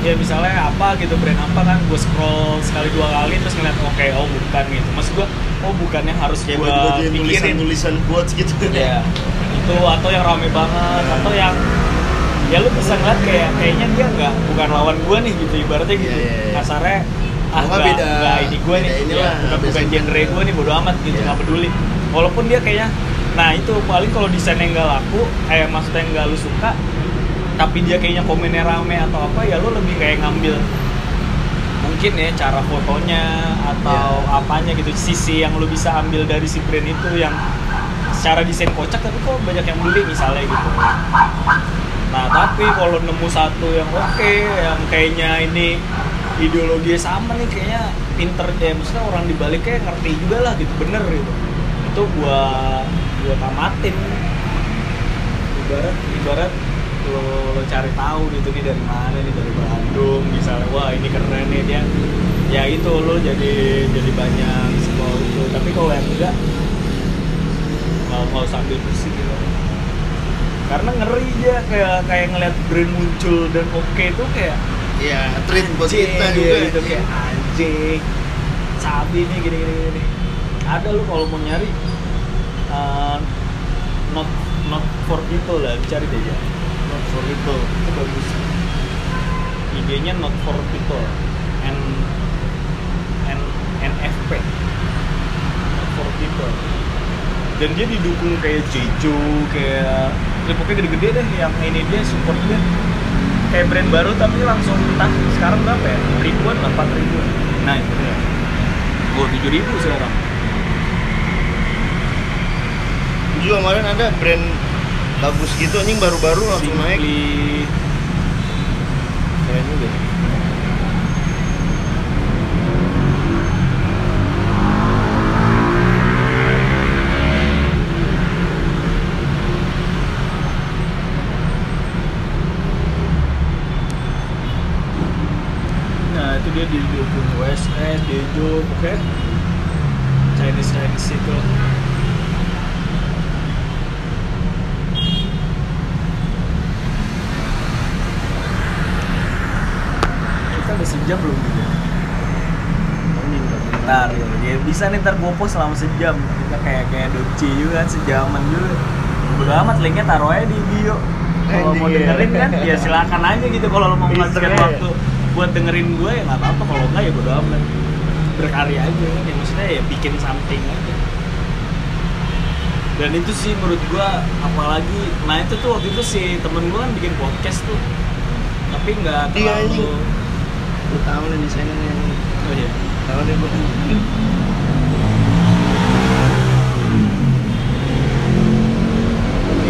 ya misalnya apa gitu brand apa kan gue scroll sekali dua kali terus ngeliat oke oh bukan gitu. Maksud gue oh bukan yang harus kayak gue tulisan pikirin. tulisan quotes gitu. Ya itu atau yang rame banget atau yang ya lu bisa ngeliat kayak kayaknya dia nggak bukan lawan gue nih gitu ibaratnya gitu. Iya, iya, iya. kasarnya ah Nggak, beda- nggak ini gue nih inilah, ya, bukan bukan genre gue nih bodo amat gitu Iya. nggak peduli walaupun dia kayaknya nah itu paling kalau desainnya nggak laku eh maksudnya nggak lu suka tapi dia kayaknya komennya rame atau apa ya lu lebih kayak ngambil mungkin ya cara fotonya atau Iya. apanya gitu sisi yang lu bisa ambil dari si brand itu yang secara desain kocak tapi kok banyak yang beli misalnya gitu nah tapi kalau nemu satu yang oke yang kayaknya ini ideologinya sama nih kayaknya pinter ya maksudnya orang dibaliknya ngerti juga lah gitu bener gitu. Itu gua gua tamatin. Ibarat ibarat lo, lo cari tahu gitu nih dari mana nih dari Bandung misalnya wah ini keren nih dia. Ya itu lo jadi jadi banyak scroll itu tapi kalau yang enggak mau mau sambil pusing gitu. Karena ngeri aja kayak kayak ngeliat brand muncul dan oke tuh kayak ya treat buat kita iya, juga. gitu kayak anjing. Sabi nih gini gini gini. Ada lu kalau mau nyari uh, not not for people lah cari deh ya. Not for people itu bagus. IG-nya not for people. N N NFP not for people. Dan dia didukung kayak Jeju kayak ya pokoknya gede-gede deh yang ini dia support dia kayak brand baru tapi langsung entah sekarang berapa ya? Ribuan lah empat ribuan? Nah itu dia. Oh tujuh ribu sekarang. Juga kemarin ada brand bagus gitu anjing baru-baru langsung naik. Keren juga Dia didukung USS, Dejo, oke. Chinese Chinese itu Kita udah sejam belum gitu ya? Ntar ya, ya bisa nih ntar gue post selama sejam. Kita kayak kayak Doci juga kan sejaman juga Bodo amat linknya taruh aja di bio. Kalau mau iya. dengerin kan ya silakan aja gitu Kalau lo mau menghabiskan ya. waktu buat dengerin gue ya nggak apa-apa Kalau enggak ya bodo amat. Berkarya aja kan ya maksudnya ya bikin something aja. Dan itu sih menurut gua apalagi nah itu tuh waktu itu si temen gua kan bikin podcast tuh. Tapi nggak Iya, terlalu lu tahu nih desainernya nih oh iya. Tahu nih gua.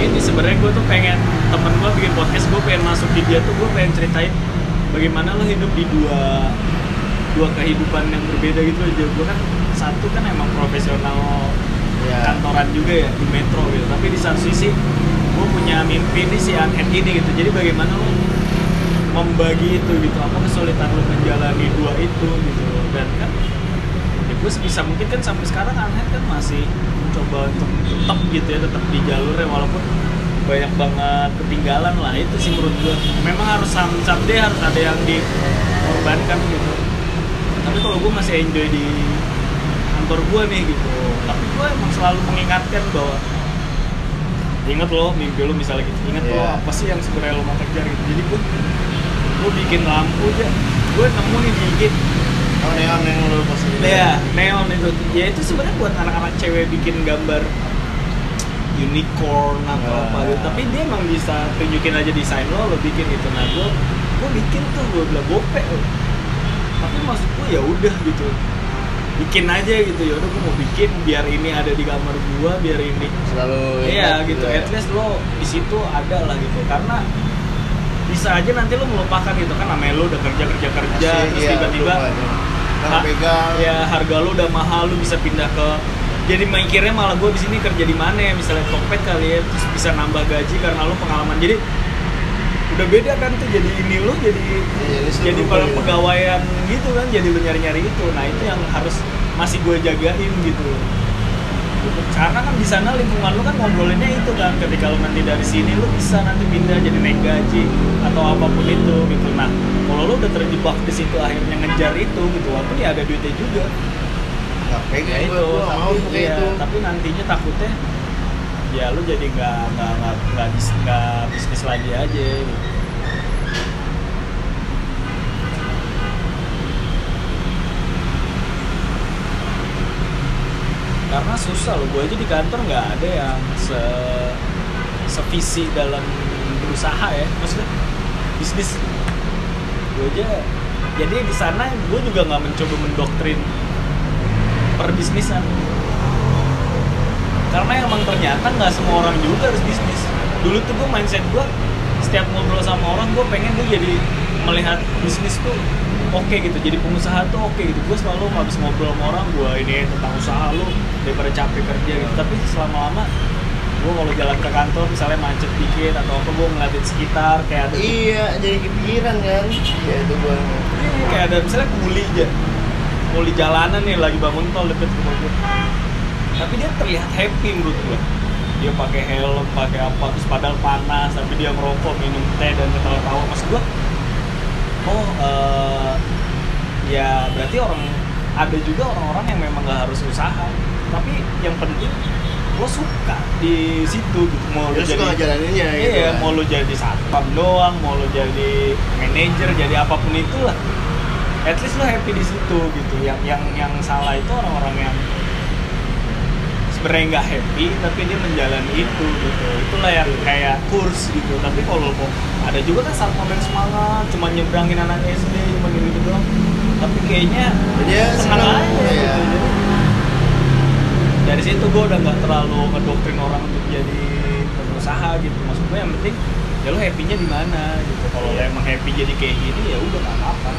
Ini sebenarnya gue tuh pengen temen gue bikin podcast gue pengen masuk di dia tuh gue pengen ceritain bagaimana lo hidup di dua dua kehidupan yang berbeda gitu aja. Gue kan satu kan emang profesional ya kantoran juga ya di metro gitu. Tapi di satu sisi gue punya mimpi ini si Unhead ini gitu. Jadi bagaimana lo membagi itu gitu? Apa kesulitan lo menjalani dua itu gitu? Dan kan ya gue sebisa mungkin kan sampai sekarang Unhead kan masih mencoba untuk tetap gitu ya tetap di jalurnya. Walaupun banyak banget ketinggalan lah itu sih menurut gue memang harus some- someday harus ada yang dikorbankan gitu. Tapi kalau gue masih enjoy di kantor gue nih gitu. Tapi gue emang selalu mengingatkan bahwa ingat lo mimpi lo misalnya gitu ingat lo Iya. apa sih yang sebenarnya lo mau kejar gitu. Jadi gue gue bikin lampu aja. Gue nemu nih di IG. Oh neon yang lu posting ya neon itu. Ya itu sebenarnya buat anak-anak cewek bikin gambar unicorn atau Wah. apa gitu. Tapi dia emang bisa tunjukin aja desain lo lo bikin itu nah gue gue bikin tuh gue bilang gope lo. Tapi maksud gue ya udah gitu. Bikin aja gitu. Ya udah gue mau bikin biar ini ada di kamar gue biar ini selalu iya ingat gitu. ya. at least lo di situ ada lah gitu. Karena bisa aja nanti lo melupakan gitu kan. Namanya lo udah kerja kerja kerja Masih, terus iya, tiba-tiba pegang. ya harga lo udah mahal lo bisa pindah ke jadi mikirnya malah gue di sini kerja di mana ya? Misalnya Tokped kali ya terus bisa nambah gaji karena lo pengalaman. Jadi udah beda kan tuh jadi ini lo jadi Iya, jadi jadi kalau gitu. pegawaian gitu kan jadi lo nyari nyari itu. Nah itu yang harus masih gue jagain gitu. Karena kan di sana lingkungan lu kan ngobrolinnya itu kan ketika lu nanti dari sini lu bisa nanti pindah jadi naik gaji atau apa pun itu gitu. Nah kalau lu udah terjebak di situ akhirnya ngejar itu gitu walaupun ya ada duitnya juga nggak ya itu gua, mau tapi, kayak iya, itu tapi nantinya takutnya ya lu jadi nggak nggak nggak nggak bis- bisnis lagi aja gitu. karena susah loh gue aja di kantor nggak ada yang se sevisi dalam berusaha ya maksudnya bisnis gue aja jadi di sana gue juga nggak mencoba mendoktrin perbisnisan. Karena emang ternyata nggak semua orang juga harus bisnis. Dulu tuh gue mindset gue setiap ngobrol sama orang gue pengen gue jadi melihat bisnis tuh oke gitu jadi pengusaha tuh oke gitu. Gue selalu habis ngobrol sama orang gue ini tentang usaha lu daripada capek kerja gitu. Tapi selama lama gue kalau jalan ke kantor misalnya macet dikit atau apa gue ngeliatin sekitar kayak ada iya jadi kepikiran kan? Ya itu gua. Iya, kayak ada misalnya kuli aja kuli jalanan nih lagi bangun tol deket rumah gue tapi dia terlihat happy menurut gue dia pakai helm pakai apa terus padahal panas tapi dia merokok minum teh dan ketawa-tawa. Maksud gue oh eh, ya berarti orang ada juga orang-orang yang memang nggak harus usaha. Tapi yang penting lo suka di situ gitu. Mau lo jadi ngejalaninnya gitu iya kan. mau lo jadi satpam doang mau lo jadi manajer jadi apa pun itulah at least lo happy di situ gitu. Yang yang yang salah itu orang-orang yang sebenarnya nggak happy tapi dia menjalani itu gitu. Itulah yang kayak kurs gitu. Tapi kalau mau ada juga kan satpam yang semangat cuma nyebrangin anak SD cuma gitu, -gitu doang. Tapi kayaknya Dia senang aja iya. gitu. Jadi, dari situ gue udah nggak terlalu ngedoktrin orang untuk jadi pengusaha gitu. Maksud gue yang penting ya lo happy-nya di mana gitu. Kalau Iya. emang happy jadi kayak gini ya udah nggak apa-apa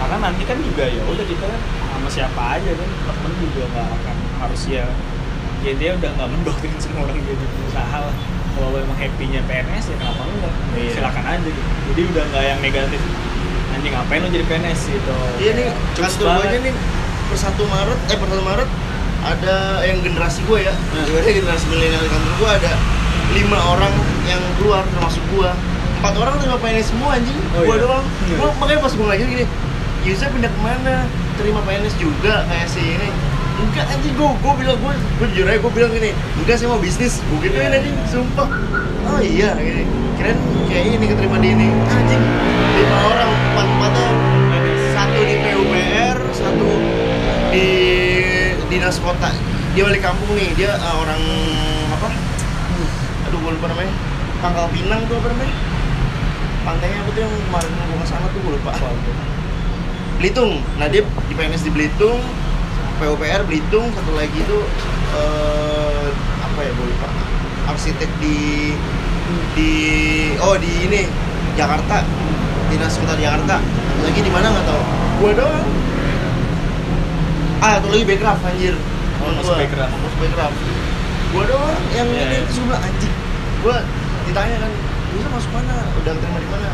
karena nanti kan juga ya udah kita kan sama siapa aja kan temen juga nggak akan harus ya ya dia udah nggak mendoktrin semua orang jadi pengusaha lah kalau emang happy-nya PNS ya kenapa enggak Iya. silakan aja gitu jadi udah nggak yang negatif anjing ngapain lo jadi PNS gitu Iya nih, Cukup gue banget. aja nih per 1 Maret, eh per 1 Maret ada yang generasi gue ya, Hmm. ibaratnya generasi milenial di kantor gue ada lima orang yang keluar termasuk gue empat orang terima PNS semua anjing Oh, gue iya? doang Iya. Gua- makanya pas gue ngajar gini Yusa pindah ke mana terima PNS juga kayak si ini. Enggak anjing gue gue bilang gue gue jujur aja gue bilang gini enggak saya mau bisnis. Gue gituin Iya. anjing sumpah. Oh iya gini. Keren kayak ini keterima di ini. Anjing lima orang empat empatnya. Satu di PUPR satu di dinas kota. Dia balik kampung nih dia eh, orang apa? Aduh gue lupa namanya. Pangkal Pinang tuh apa namanya? Pantainya apa tuh yang kemarin gue ke sana tuh gue lupa Belitung. Dia di PNS di Belitung PUPR Belitung satu lagi tuh eh, apa ya gue lupa. Arsitek di di oh di ini Jakarta. Dinas kota Jakarta. Satu lagi di mana nggak tahu. Gue doang. Ah satu lagi Bekraf anjir. Oh, masuk gua. Bekraf. masuk Bekraf. Gue doang yang Iya, ini iya. gue bilang anjing. Gue ditanya kan bisa masuk mana? Udah terima di mana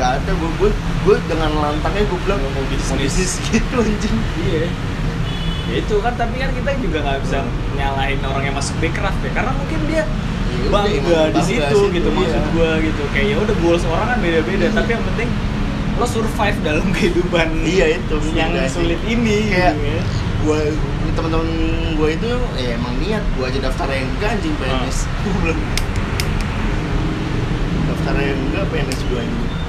nggak ada gue gue gue dengan lantangnya gue bilang Mau bisnis. mau bisnis gitu anjing Iya. Ya itu kan tapi kan kita juga nggak bisa nyalahin orang yang masuk Bekraf ya karena mungkin dia Ya bangga di situ gitu iya. maksud gua gitu kayak ya udah goals orang kan beda-beda Iya. tapi yang penting lo survive dalam kehidupan Iya, itu, yang sih. sulit ini Kayak- gitu ya. gue teman-teman gue itu ya emang niat gue aja daftar yang enggak anjing PNS gue bilang daftar yang enggak PNS gue anjing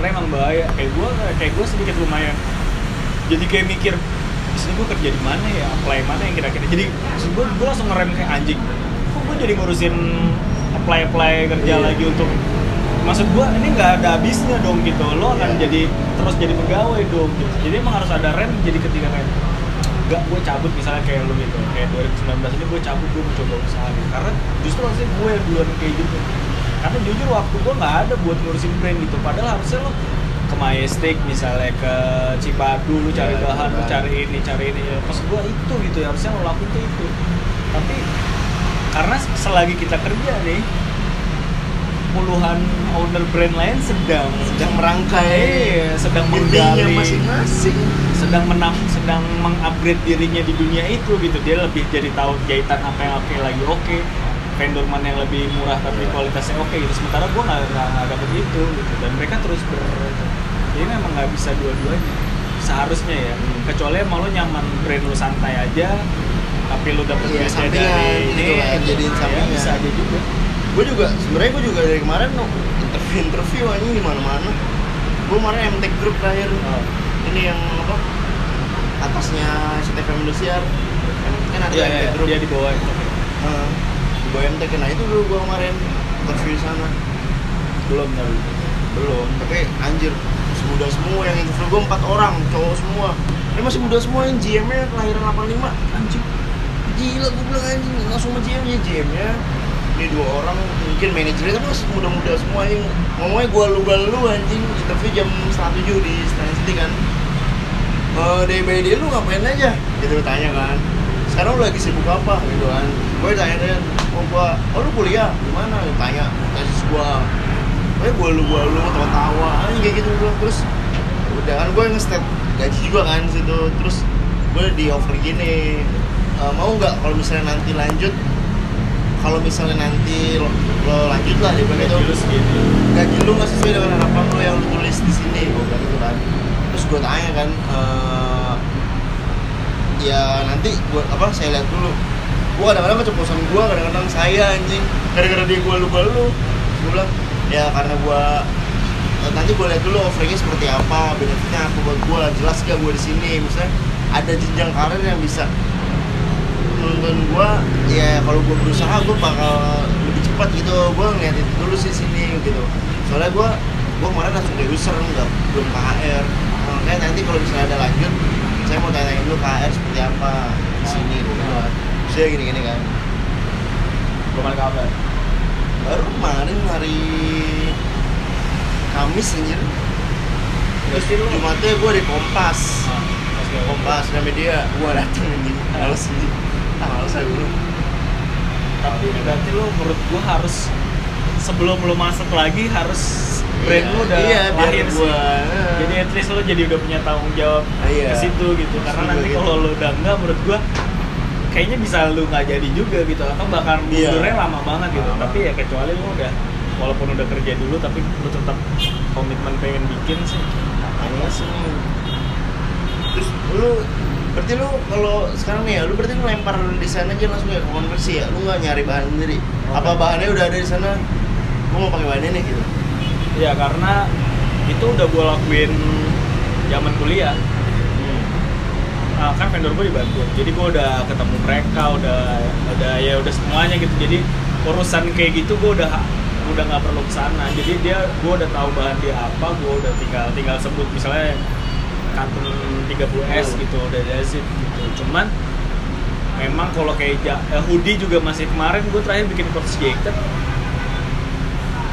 karena emang bahaya. Kayak gua kayak gua sedikit lumayan. Jadi kayak mikir di sini gua kerja di mana ya? Apply mana yang kira-kira? Jadi maksud gua gua langsung ngerem kayak anjing kok gua jadi ngurusin apply apply kerja Iya. lagi untuk maksud gua ini nggak ada habisnya dong gitu. Lo akan Iya. jadi terus jadi pegawai dong gitu. Jadi emang harus ada rem jadi ketika kayak gak gue cabut misalnya kayak lu gitu. Kayak 2019 ini gue cabut gue mencoba usaha gitu. Karena justru harusnya gue yang duluan kayak gitu karena jujur waktu gue nggak ada buat ngurusin brand gitu. Padahal harusnya lo ke Majestic misalnya ke Cipadu lu cari Iya, bahan lu cari ini cari ini. Ya maksud gue itu gitu ya harusnya lo lakuin tuh itu. Tapi karena selagi kita kerja nih puluhan owner brand lain sedang sedang merangkai Iya, sedang menggali masing-masing. sedang menam sedang mengupgrade dirinya di dunia itu gitu. Dia lebih jadi tahu jahitan apa yang oke lagi. Oke vendor mana yang lebih murah tapi Iya. kualitasnya oke gitu. Sementara gua nggak nggak dapet itu gitu. Dan mereka terus ber jadi memang nggak bisa dua-duanya seharusnya ya. Kecuali emang lo nyaman brand lu santai aja tapi lu dapet Iya, duitnya sampingan dari gitu ini kan, jadiin ya, sampingan. bisa aja juga. Gue juga sebenarnya gue juga dari kemarin no, interview interview anjing di mana-mana. Gue kemarin MTech Group terakhir. Oh. ini yang apa atasnya CTV Indosiar kan ada Iya, MTech iya, Group. dia di bawah itu. MTech nah itu dulu gue kemarin interview di sana. Belum tapi belum tapi anjir muda semua yang interview gue empat orang cowok semua. Ini masih muda semua yang GM nya kelahiran 85 anjing. Gila gue bilang anjing langsung sama GM nya GM nya ini dua orang mungkin manajernya tapi masih muda-muda semua yang ngomongnya gue lu lu anjing. Interview jam setengah tujuh di Senayan City kan. Eh DBD lu ngapain aja? Gitu tanya kan sekarang lu lagi sibuk apa? Gitu kan. Gue tanya oh gua oh lu kuliah? Di mana tanya tesis gua. Pokoknya gue lu gue lu tawa-tawa anjing kayak gitu gua. Terus udah kan gue nge-step gaji juga kan situ. Terus gue di offer gini "Eh, mau nggak kalau misalnya nanti lanjut? Kalau misalnya nanti lo, lo lanjut lah di itu Gaji lu lu nggak sesuai dengan harapan lo yang lu tulis di sini gue bilang gitu kan. Terus gue tanya kan eh, ya nanti gua apa saya lihat dulu gua kadang-kadang keceplosan gua kadang-kadang saya anjing. Gara-gara dia gua lupa lu. Gua bilang ya karena gua eh, nanti gua lihat dulu offeringnya seperti apa benefitnya apa buat gua jelas gak gua di sini? Misalnya ada jenjang karir yang bisa menurut gua ya kalau gua berusaha gua bakal lebih cepat gitu. Gua ngeliat itu dulu sih sini gitu. Soalnya gua gua kemarin langsung ke user nggak belum ke HR makanya nanti kalau misalnya ada lanjut saya mau tanya dulu ke HR seperti apa di sini gitu saya gini gini kan. Belum ada kabar baru kemarin hari Kamis anjir. Terus Jumatnya gua di Kompas. Ah, Kompas dan media. Gua dateng anjing males anjing ah males saya dulu tapi berarti lu menurut gua harus sebelum lu masuk lagi harus brand Iya, lu udah iya, lahir sih. gua, eh. jadi at least lu jadi udah punya tanggung jawab Iya. ke situ gitu. Karena Setuju nanti gitu. kalau lu udah enggak menurut gua kayaknya bisa lu nggak jadi juga gitu. Atau bahkan Iya. mundurnya lama banget gitu. Lama. tapi ya kecuali lu udah walaupun udah kerja dulu tapi lu tetap komitmen pengen bikin sih. Iya sih. Terus lu berarti lu kalau sekarang nih ya lu berarti lu lempar desain aja langsung ya ke konversi ya? Lu nggak nyari bahan sendiri? Apa bahannya udah ada di sana? Gua mau pakai bahannya nih gitu. Ya karena itu udah gua lakuin zaman kuliah Ah, kan vendor gue di Bandung jadi gue udah ketemu mereka udah udah ya udah semuanya gitu. Jadi urusan kayak gitu gue udah udah nggak perlu ke sana jadi dia gue udah tahu bahan dia apa gue udah tinggal tinggal sebut misalnya kantung 30s gitu udah it gitu. Cuman memang kalau kayak ja- eh, hoodie juga masih kemarin gue terakhir bikin coach jacket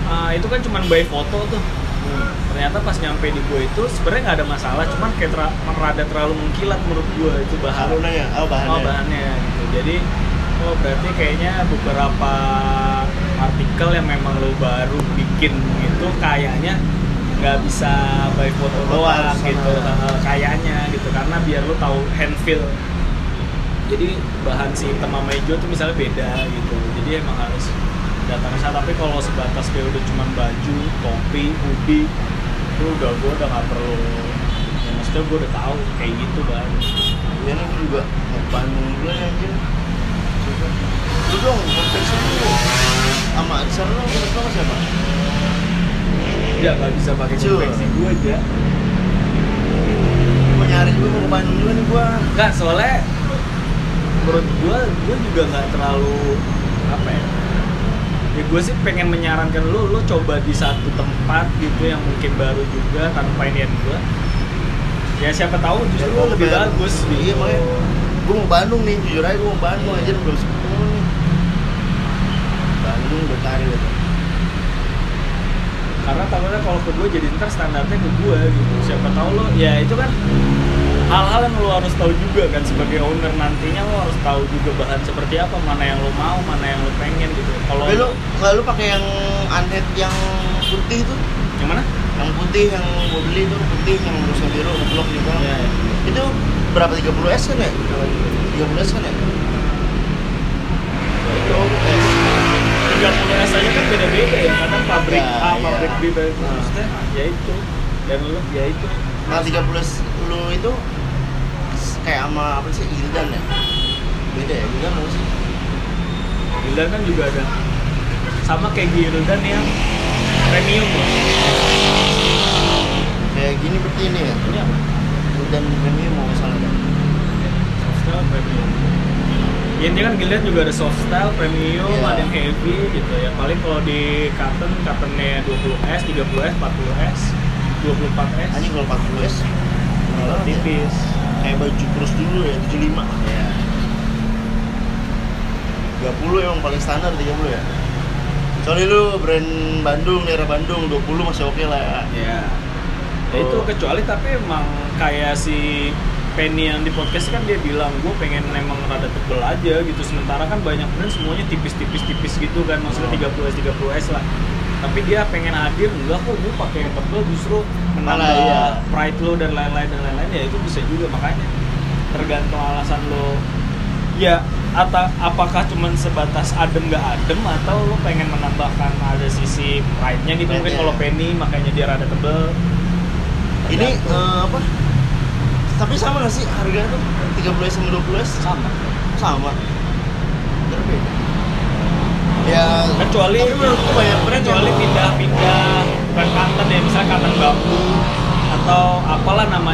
Ah, itu kan cuman by foto tuh ternyata pas nyampe di gue itu sebenarnya nggak ada masalah cuman kayak ter rada terlalu mengkilat menurut gue itu bahan. Lu nanya oh bahannya. Oh bahannya gitu. Jadi oh berarti kayaknya beberapa artikel yang memang lo baru bikin itu kayaknya nggak bisa by foto doang gitu. kayaknya gitu. Karena biar lo tahu hand feel jadi bahan si hitam sama hijau tuh misalnya beda gitu. Jadi emang harus datang ke sana. Tapi kalau sebatas kayak udah cuman baju topi hoodie itu udah gue udah nggak perlu ya maksudnya gue udah tahu kayak gitu kan ya gua juga mau Bandung dulu ya anjir lu dong konversi lu. Sama di sana lu konversi lu sama siapa? Ya nggak bisa pakai Cul. konveksi gue aja. Gua nyari juga mau ke Bandung dulu nih gua. Nggak soalnya menurut gue gue juga nggak terlalu apa ya ya gue sih pengen menyarankan lu lu coba di satu tempat gitu yang mungkin baru juga tanpa inian gue ya siapa tahu justru Ya, lu gua lebih bagus iya gitu. makanya gua mau Bandung nih jujur aja gua mau Bandung aja belum sepuluh nih. Bandung cari gitu karena takutnya kalau ke gue jadi ntar standarnya ke gue gitu. Siapa tahu lo ya itu kan hal-hal yang lo harus tahu juga kan sebagai owner nantinya lo harus tahu juga bahan seperti apa mana yang lo mau mana yang lo pengen gitu tapi lu nggak lu pakai yang unhead yang putih tuh yang mana? Yang putih yang mau beli tuh putih yang rusa biru ngeblok juga ya, ya. itu berapa 30 s kan ya? 30 s kan ya? Itu eh, 30 S aja kan beda-beda ya kadang pabrik Ya, A, pabrik iya. B, pabrik C. Nah. maksudnya ya itu. Dan lo ya itu. Nah 30 lu itu kayak sama apa sih? Gildan ya? Beda ya Gildan apa sih? Gildan kan juga ada sama kayak Gildan yang premium. Loh kayak gini berarti ini ya? Ini apa? Gildan premium mau salah kan soft style premium. Ya intinya kan Gildan juga ada soft style premium Iya. ada yang heavy gitu ya. Paling kalau di cotton cottonnya 20S 30S 40S 24S anjing kalau 40 s? Kalau tipis. kayak baju kurus dulu ya 75 ya 30 emang paling standar 30 ya Soalnya lu brand Bandung, daerah Bandung 20 masih oke lah ya ya ya itu Oh. kecuali tapi emang kayak si Penny yang di podcast kan dia bilang gue pengen emang rada tebel aja gitu sementara kan banyak brand semuanya tipis-tipis tipis gitu kan maksudnya Oh. 30 s 30 s lah tapi dia pengen hadir enggak kok gue pakai yang tebel justru menambah iya. pride lo dan lain-lain dan lain-lain ya itu bisa juga makanya tergantung alasan lo ya atau apakah cuman sebatas adem nggak adem atau lo pengen menambahkan ada sisi pride-nya gitu mungkin kalau Penny makanya dia rada tebel Ini Tergantung. eh, apa? Tapi sama nggak sih harganya tuh 30 sama 20 s sama sama. Berbeda. Ya kecuali tapi menurutku banyak brand kecuali pindah-pindah brand kanten ya misalnya kanten bambu atau apalah namanya